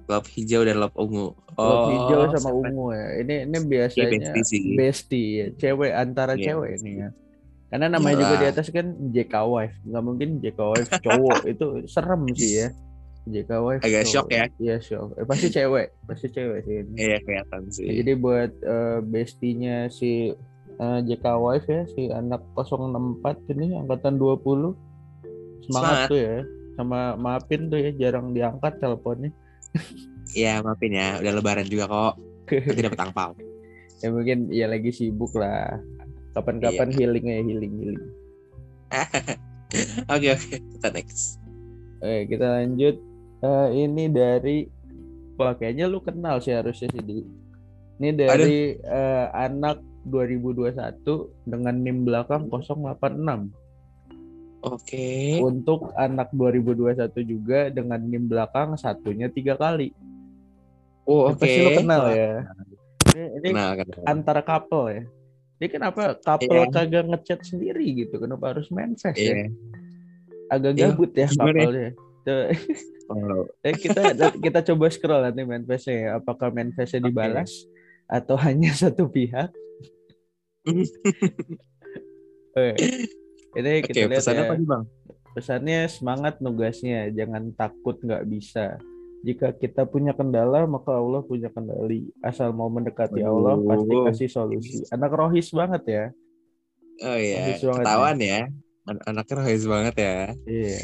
lop hijau dan lop ungu. Lop hijau sama ungu ya. Ini ini biasanya bestie sih. bestie ya. Cewek antara Iya. cewek ini ya. Karena namanya juga di atas kan JK wife. Nggak mungkin JK wife cowok <laughs> itu serem sih ya. JK wife. Agak shock ya. Iya shock. Eh, pasti cewek, pasti cewek sih ini. Iya kelihatan Ya, sih. jadi buat eh, bestinya si eh, JK wife ya, si anak 064 ini angkatan 20. Semangat, Semangat. tuh ya. sama maafin tuh ya jarang diangkat teleponnya. Iya, maafin ya. Udah lebaran juga kok. Nanti dapat angpau. <laughs> ya mungkin ya lagi sibuk lah. Kapan-kapan healing ya healing healing. <laughs> Oke, oke. Kita next. Oke, kita lanjut. Eh, ini dari Wah, kayaknya lu kenal sih harusnya sih di. Ini dari eh, anak 2021 dengan NIM belakang 086. Oke. Untuk anak 2021 juga dengan NIM belakang satunya tiga kali. Oh, oke. Pasti lu kenal ya. Ini, ini Kenal, kenal. antara couple ya. Ini kenapa couple Iya. kagak ngechat sendiri gitu? Kenapa harus manifest ya? Iya. Agak Iya, gabut ya ya? couple-nya. Oh, <laughs> eh, kita kita coba scroll nanti manifestnya ya. Apakah manifestnya dibalas atau <laughs> hanya satu pihak? Oke. Ini Oke, kita lihat pesan ya. apa nih, Bang? Pesannya semangat nugasnya, jangan takut nggak bisa. Jika kita punya kendala, maka Allah punya kendali. Asal mau mendekati Allah, pasti kasih solusi. Anak rohis banget ya. Oh iya, ketahuan ya. An- anaknya rohis banget ya. Iya.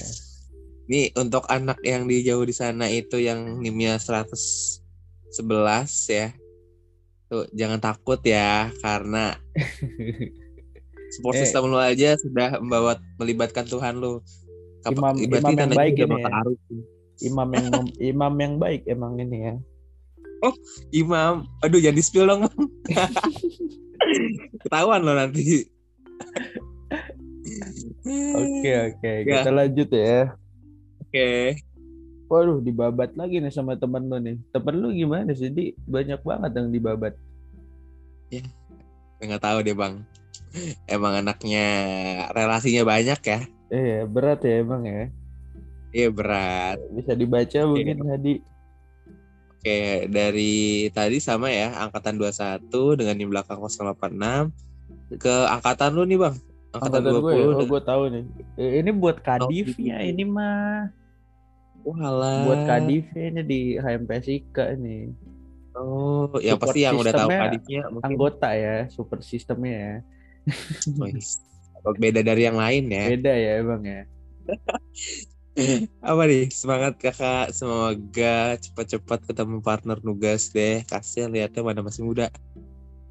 Ini untuk anak yang di jauh di sana itu yang nimnya 111 ya. Tuh, jangan takut ya karena <laughs> support Eh. system lu aja sudah membawa melibatkan Tuhan lu. Kap- Imam- imam yang baik ini ya. bertaruh. Imam yang imam yang baik emang ini ya. Imam, aduh jangan di spill dong. Bang. <laughs> Ketahuan lo nanti. Oke oke, Ya. kita lanjut ya. Oke. Waduh, dibabat lagi nih sama temen lu nih. Temen lu gimana sih? Di banyak banget yang dibabat. Nggak tahu deh bang. Emang anaknya relasinya banyak ya. Eh, berat ya emang ya. Iya berat. Bisa dibaca mungkin tadi. Oke, dari tadi sama ya, angkatan 21 dengan di belakang 086 ke angkatan lu nih, Bang. Angkatan, Angkatan gue ya, 20 oh dengan gue tahu nih. Ini buat kadifnya gitu. ini mah. Walah. Buat kadifnya di HMPSIK ini. Oh, yang Support pasti yang udah tahu kadifnya mungkin Anggota ya, super sistemnya ya. <laughs> Wih, beda dari yang lain ya. Beda ya emang ya. Apa nih? Semangat kakak, semoga cepat-cepat ketemu partner nugas deh. Kasihan lihatnya mana masih muda.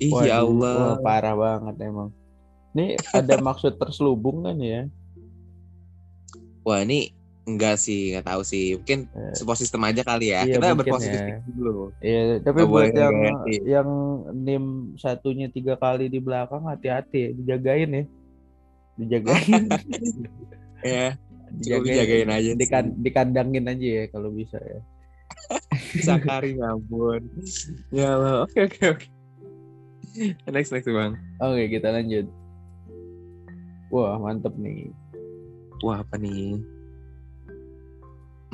Ih ya Allah. wah, parah banget emang. Ini ada <laughs> maksud terselubung kan ya? Wah ini enggak sih, nggak tahu sih. Mungkin Eh, support system aja kali ya. iya, Kita berpositif ya. dulu. Iya, tapi Nggak buat yang negatif. yang nim satunya tiga kali di belakang hati-hati ya, dijagain ya. Dijagain, <laughs> Ya, cukup dijagain aja. Dikan, dikandangin aja ya kalau bisa ya. <laughs> Sakari ya ampun. Ya Allah. Oke oke oke. Next next bang. Oke, kita lanjut. Wah, mantep nih. Wah apa nih?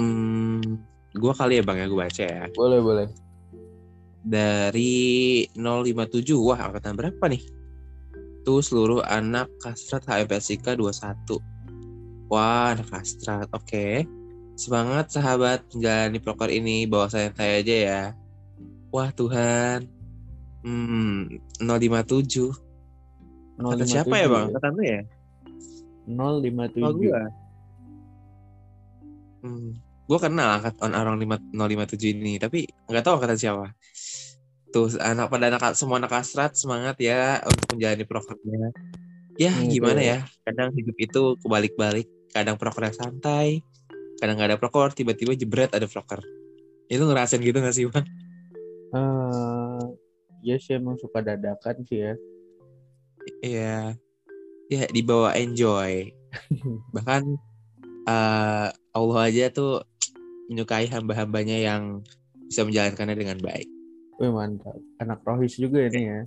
Hmm, gua kali ya bang ya gue baca ya. Boleh, boleh. Dari 057 wah angkatan berapa nih? Tuh seluruh anak kastrat HMPSIK 21. Wah anak kastrat. Oke. Semangat sahabat menjalani proker ini bawa santai aja ya. Wah Tuhan. Hmm, 057. Kata siapa ya bang? Kata lu ya? 057. Oh, gua. Hmm. Gue kenal angkatan orang lima- 057 ini, tapi nggak tahu angkatan siapa. Tuh anak pada anak semua anak kastrat semangat ya untuk menjalani programnya. Ya Hmm, gimana betul. ya? Kadang hidup itu kebalik-balik. Kadang prokernya santai, kadang nggak ada proker, tiba-tiba jebret ada proker. Itu ngerasain gitu gak sih bang? Eh, ya sih emang suka dadakan sih ya. Iya, ya dibawa enjoy. <laughs> Bahkan eh, Allah aja tuh menyukai hamba-hambanya yang bisa menjalankannya dengan baik. Wih, mantap. Anak rohis juga ini ya.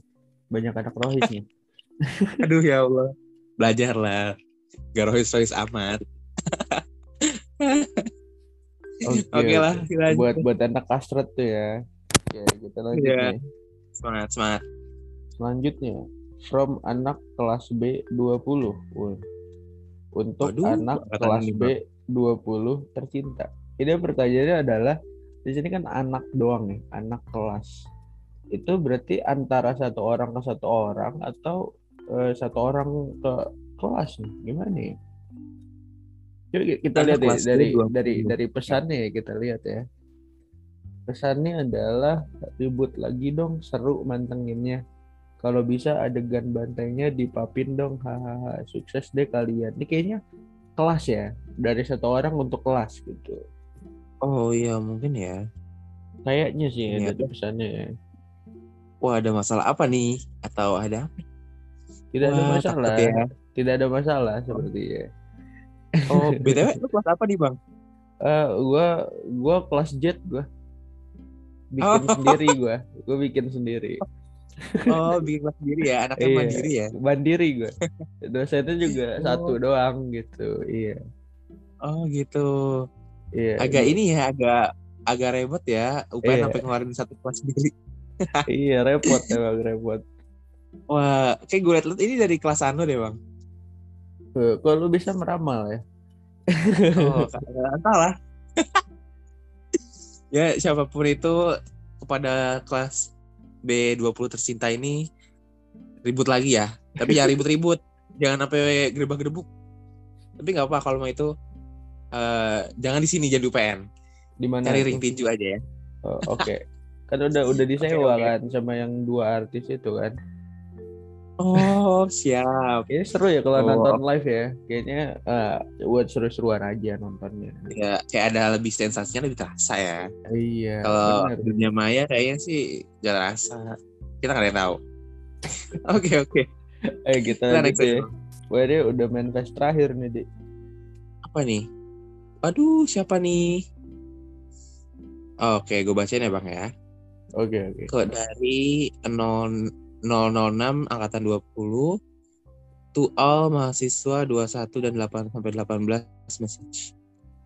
Banyak anak rohis nih. <laughs> Aduh ya Allah, belajarlah. Gak rohis-rohis amat. <laughs> Oke, Oke lah, oke. lanjut. Buat buat anak kastrat tuh ya. Oke, kita lanjut Iya. nih. Semangat, semangat. Selanjutnya, from anak kelas B 20. Wih. Untuk Waduh, anak kelas B 20 tercinta. Ini pertanyaannya adalah di sini kan anak doang nih, anak kelas. Itu berarti antara satu orang ke satu orang atau eh, satu orang ke kelas nih? Gimana nih? Coba kita Anak lihat ya dari dua, dari 20. dari pesannya ya kita lihat ya. Pesannya adalah ribut lagi dong, seru mantenginnya. Kalau bisa adegan bantainya dipapin dong, hahaha. Sukses deh kalian. Ini kayaknya kelas ya, dari satu orang untuk kelas gitu. Oh iya mungkin ya. Kayaknya sih ya Iya. dari pesannya ya. Wah ada masalah apa nih? Atau ada apa? Tidak ada Wah, masalah. takut ya. Tidak ada masalah seperti ya. Oh <laughs> btw lu kelas apa nih bang? Eh, gua gua kelas jet gua. Bikin Oh. sendiri gua. Gua bikin sendiri. Oh bikin kelas sendiri ya, anaknya Iya. mandiri ya. Mandiri gua. Dosennya juga Oh. satu doang gitu. Iya. Oh gitu. Iya. Agak gua- ini ya, agak agak repot ya. Upaya Iya. sampai ngeluarin satu kelas sendiri. <laughs> Iya, repot emang repot. Wah, kayak gue liat ini dari kelas anu deh bang. Kok lu bisa meramal ya? Oh, <laughs> entah lah. <laughs> ya siapa pun itu kepada kelas B20 tercinta ini ribut lagi ya. Tapi ya ribut-ribut. Jangan sampai gerebek-gerebuk. Tapi nggak apa kalau mau itu eh jangan di sini jadi UPN. Di mana? Cari ring tinju aja ya. Oh, Oke. Kan udah udah <laughs> disewa oke. kan sama yang dua artis itu kan. Oh, siap. Kayaknya seru ya kalau Oh. nonton live ya. Kayaknya eh, buat seru-seruan aja nontonnya. Ya, kayak ada lebih sensasinya lebih terasa ya. Iya. Kalau dunia maya kayaknya sih gak terasa. Kita nggak ada yang tahu. <laughs> Oke oke. Eh kita lanjut next ya. aja. Wah dia udah main fest terakhir nih, Dik. Apa nih? Waduh, siapa nih? Oke, gue bacain ya bang ya. Oke, oke. Kok dari 0, 006 angkatan 20 to all mahasiswa 21 dan 8 sampai 18 message.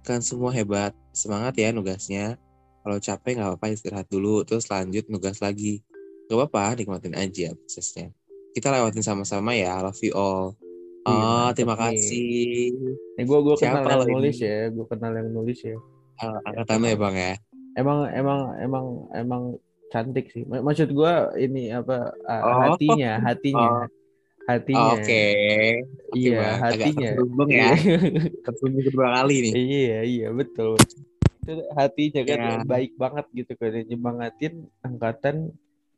Kan semua hebat. Semangat ya nugasnya. Kalau capek nggak apa-apa istirahat dulu terus lanjut nugas lagi. Gak apa-apa, nikmatin aja prosesnya. Kita lewatin sama-sama ya. Love you all. Oh, terima nih. kasih. Nih gua gua kenal yang ini? nulis ya, gua kenal yang nulis ya. Ah, angkatan ya bang ya. Emang emang emang emang cantik sih. Mak- Maksud gua ini apa Oh. hatinya, hatinya. Oh. Hatinya. Oke. Oke, Iya, Bang. Agak hatinya. terhubung ya. Terhubung kedua kali nih. iya, iya, betul. Itu hatinya kan Ya. baik banget gitu kan nyemangatin angkatan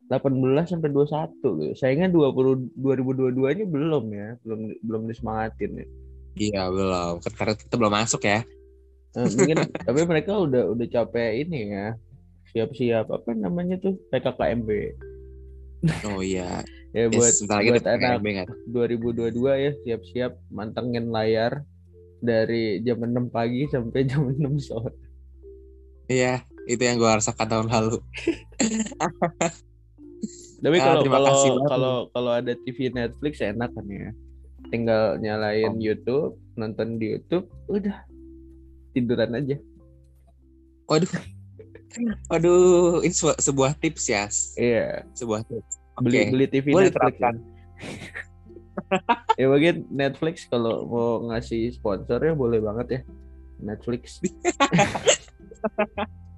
18 sampai 21 gitu. Sayangnya 20 2022-nya belum ya, belum belum disemangatin ya. Iya belum. Karena kita belum masuk ya. Eh, mungkin <laughs> tapi mereka udah udah capek ini ya. Siap-siap apa namanya tuh PKKMB. Oh iya. <laughs> Ya Yes, buat sebentar lagi buat anak PKKMB kan. 2022 ya siap-siap mantengin layar dari jam 6 pagi sampai jam 6 sore. Iya, itu yang gue rasakan tahun lalu. <laughs> Tapi Ah, kalau kalau kalau kalau ada TV Netflix enak kan ya. Tinggal nyalain Oh. YouTube, nonton di YouTube, udah tiduran aja. Waduh. <laughs> Waduh, ini sebuah, sebuah tips ya. Iya, Sebuah tips. beli Oke. beli TV Boleh Netflix. diterapkan. Ya. <laughs> ya mungkin Netflix kalau mau ngasih sponsor ya boleh banget ya. Netflix. <laughs>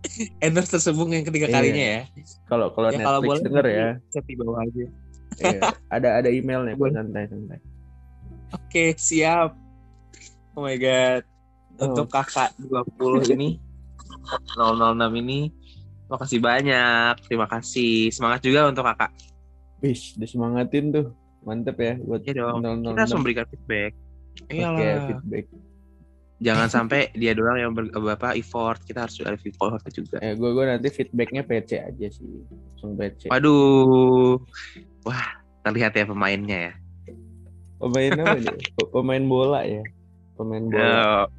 <laughs> Endorse tersebut yang ketiga Iya. kalinya ya. Kalau kalau Ya kalau Netflix boleh denger ya. chat di bawah aja. Iya, ada ada emailnya Boleh. santai santai. Oke, siap. Oh my god. Oh. Untuk kakak 20 <laughs> ini 006 ini makasih banyak. Terima kasih. Semangat juga untuk kakak. Wis, disemangatin tuh. Mantep ya buat Iya dong. 006. Kita harus memberikan feedback. Oke, Iyalah. feedback. Jangan sampai dia doang yang ber, bapak effort. Kita harus ada effort juga. Eh, gue gue nanti feedbacknya PC aja sih, langsung PC. Waduh. Wah, terlihat ya pemainnya ya. Pemain apa dia? <laughs> Pemain bola ya, pemain bola.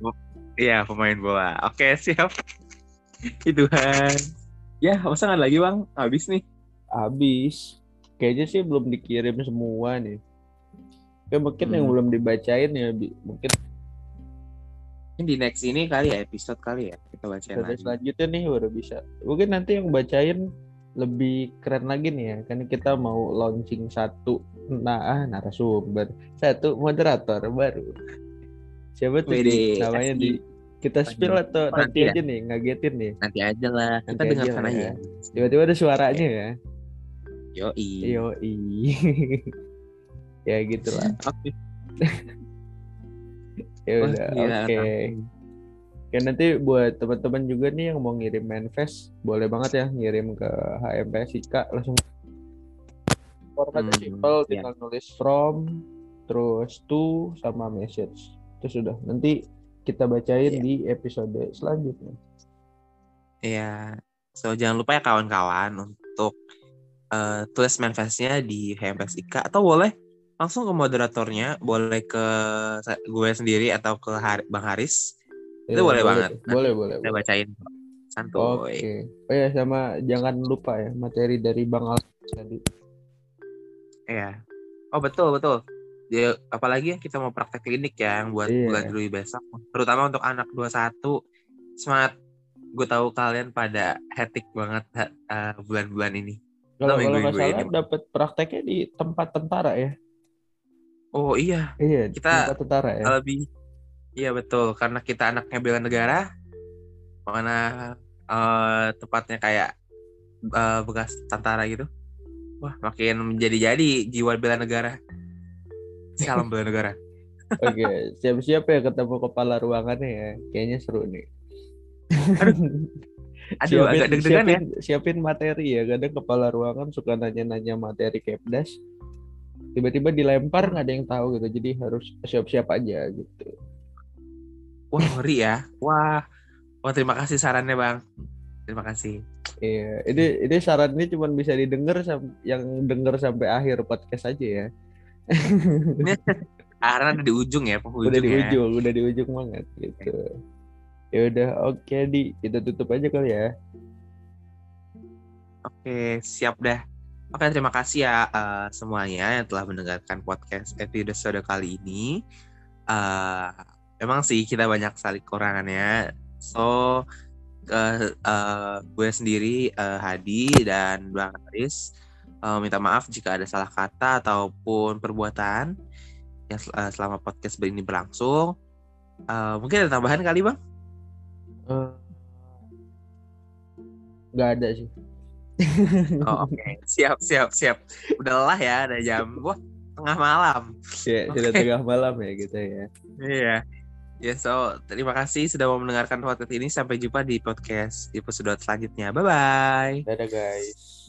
Iya, pemain bola. Oke, siap. <laughs> Ituhan. Ya, masa nggak lagi bang? Habis nih. Habis. Kayaknya sih belum dikirim semua nih. Ya mungkin yang Hmm. belum dibacain ya, bi- mungkin Ini di next ini kali ya, episode kali ya. Kita bacain episode lagi. selanjutnya nih baru bisa. Mungkin nanti yang bacain lebih keren lagi nih ya, kan kita mau launching satu nah ah, narasumber, satu moderator baru. Siapa tuh Wede, namanya di kita spill atau Oh, nanti nanti ya? aja nih ngagetin nih. Nanti aja lah. Kita Nanti dengarkan aja. ya. Tiba-tiba ada suaranya ya. Yoi. Yoi. <laughs> ya gitulah. Oke. <laughs> Ya Wah, udah, gila, oke. Oke, nanti buat teman-teman juga nih yang mau ngirim manifest, boleh banget ya ngirim ke HMPSIK langsung formatnya Hmm, simple, iya. tinggal nulis from, terus to sama message. Itu sudah. Nanti kita bacain Iya. di episode selanjutnya. Iya. So jangan lupa ya kawan-kawan untuk eh, tulis manifestnya di HMPS IKA atau boleh langsung ke moderatornya, boleh ke gue sendiri atau ke Har- Bang Haris. Itu boleh banget. tuh. Boleh, boleh. Kita boleh. bacain. Santuy. Oke. Oh ya sama jangan lupa ya materi dari Bang Al tadi. Iya. Oh betul betul. Dia apalagi ya kita mau praktek klinik ya yang buat Iya. bulan Juli besok. Terutama untuk anak 21 semangat. Gue tahu kalian pada hectic banget eh, bulan-bulan ini. Kalau Nah, nggak salah dapat prakteknya di tempat tentara ya. Oh iya, Iya, Kita- tentara ya. lebih iya betul karena kita anaknya bela negara. Mana eh, tepatnya kayak eh, bekas tentara gitu. Wah, makin menjadi-jadi jiwa bela negara. Salam bela negara. <laughs> Oke, siap-siap ya ketemu kepala ruangannya ya. Kayaknya seru nih. Aduh, <laughs> agak deg-degan ya. siapin, siapin materi ya. Kadang kepala ruangan suka nanya-nanya materi kepdas. Tiba-tiba dilempar nggak ada yang tahu gitu. Jadi harus siap-siap aja gitu. Wah, ngeri ya. Wah. Wah, terima kasih sarannya, Bang. Terima kasih. Iya, ini ini saran ini cuma bisa didengar yang denger sampai akhir podcast aja ya. Karena ada di ujung ya, penghujung udah di ya. ujung, udah di ujung banget gitu. Ya udah, oke di kita tutup aja kali ya. Oke, siap dah. Oke, terima kasih ya eh, semuanya yang telah mendengarkan podcast episode kali ini. Eh, emang sih kita banyak sekali kekurangannya. So, eh, eh, gue sendiri eh, Hadi dan Bang Aris eh, minta maaf jika ada salah kata ataupun perbuatan yang eh, selama podcast ini berlangsung. Eh, mungkin ada tambahan kali, Bang? Eh, nggak ada sih. <laughs> Oh, oke. Siap, siap, siap. Udah lelah ya, ada jam wah tengah malam. Ya, sudah Oke. tengah malam ya gitu ya. Iya. Ya, so terima kasih sudah mau mendengarkan podcast ini. Sampai jumpa di podcast episode selanjutnya. Bye bye. Dadah guys.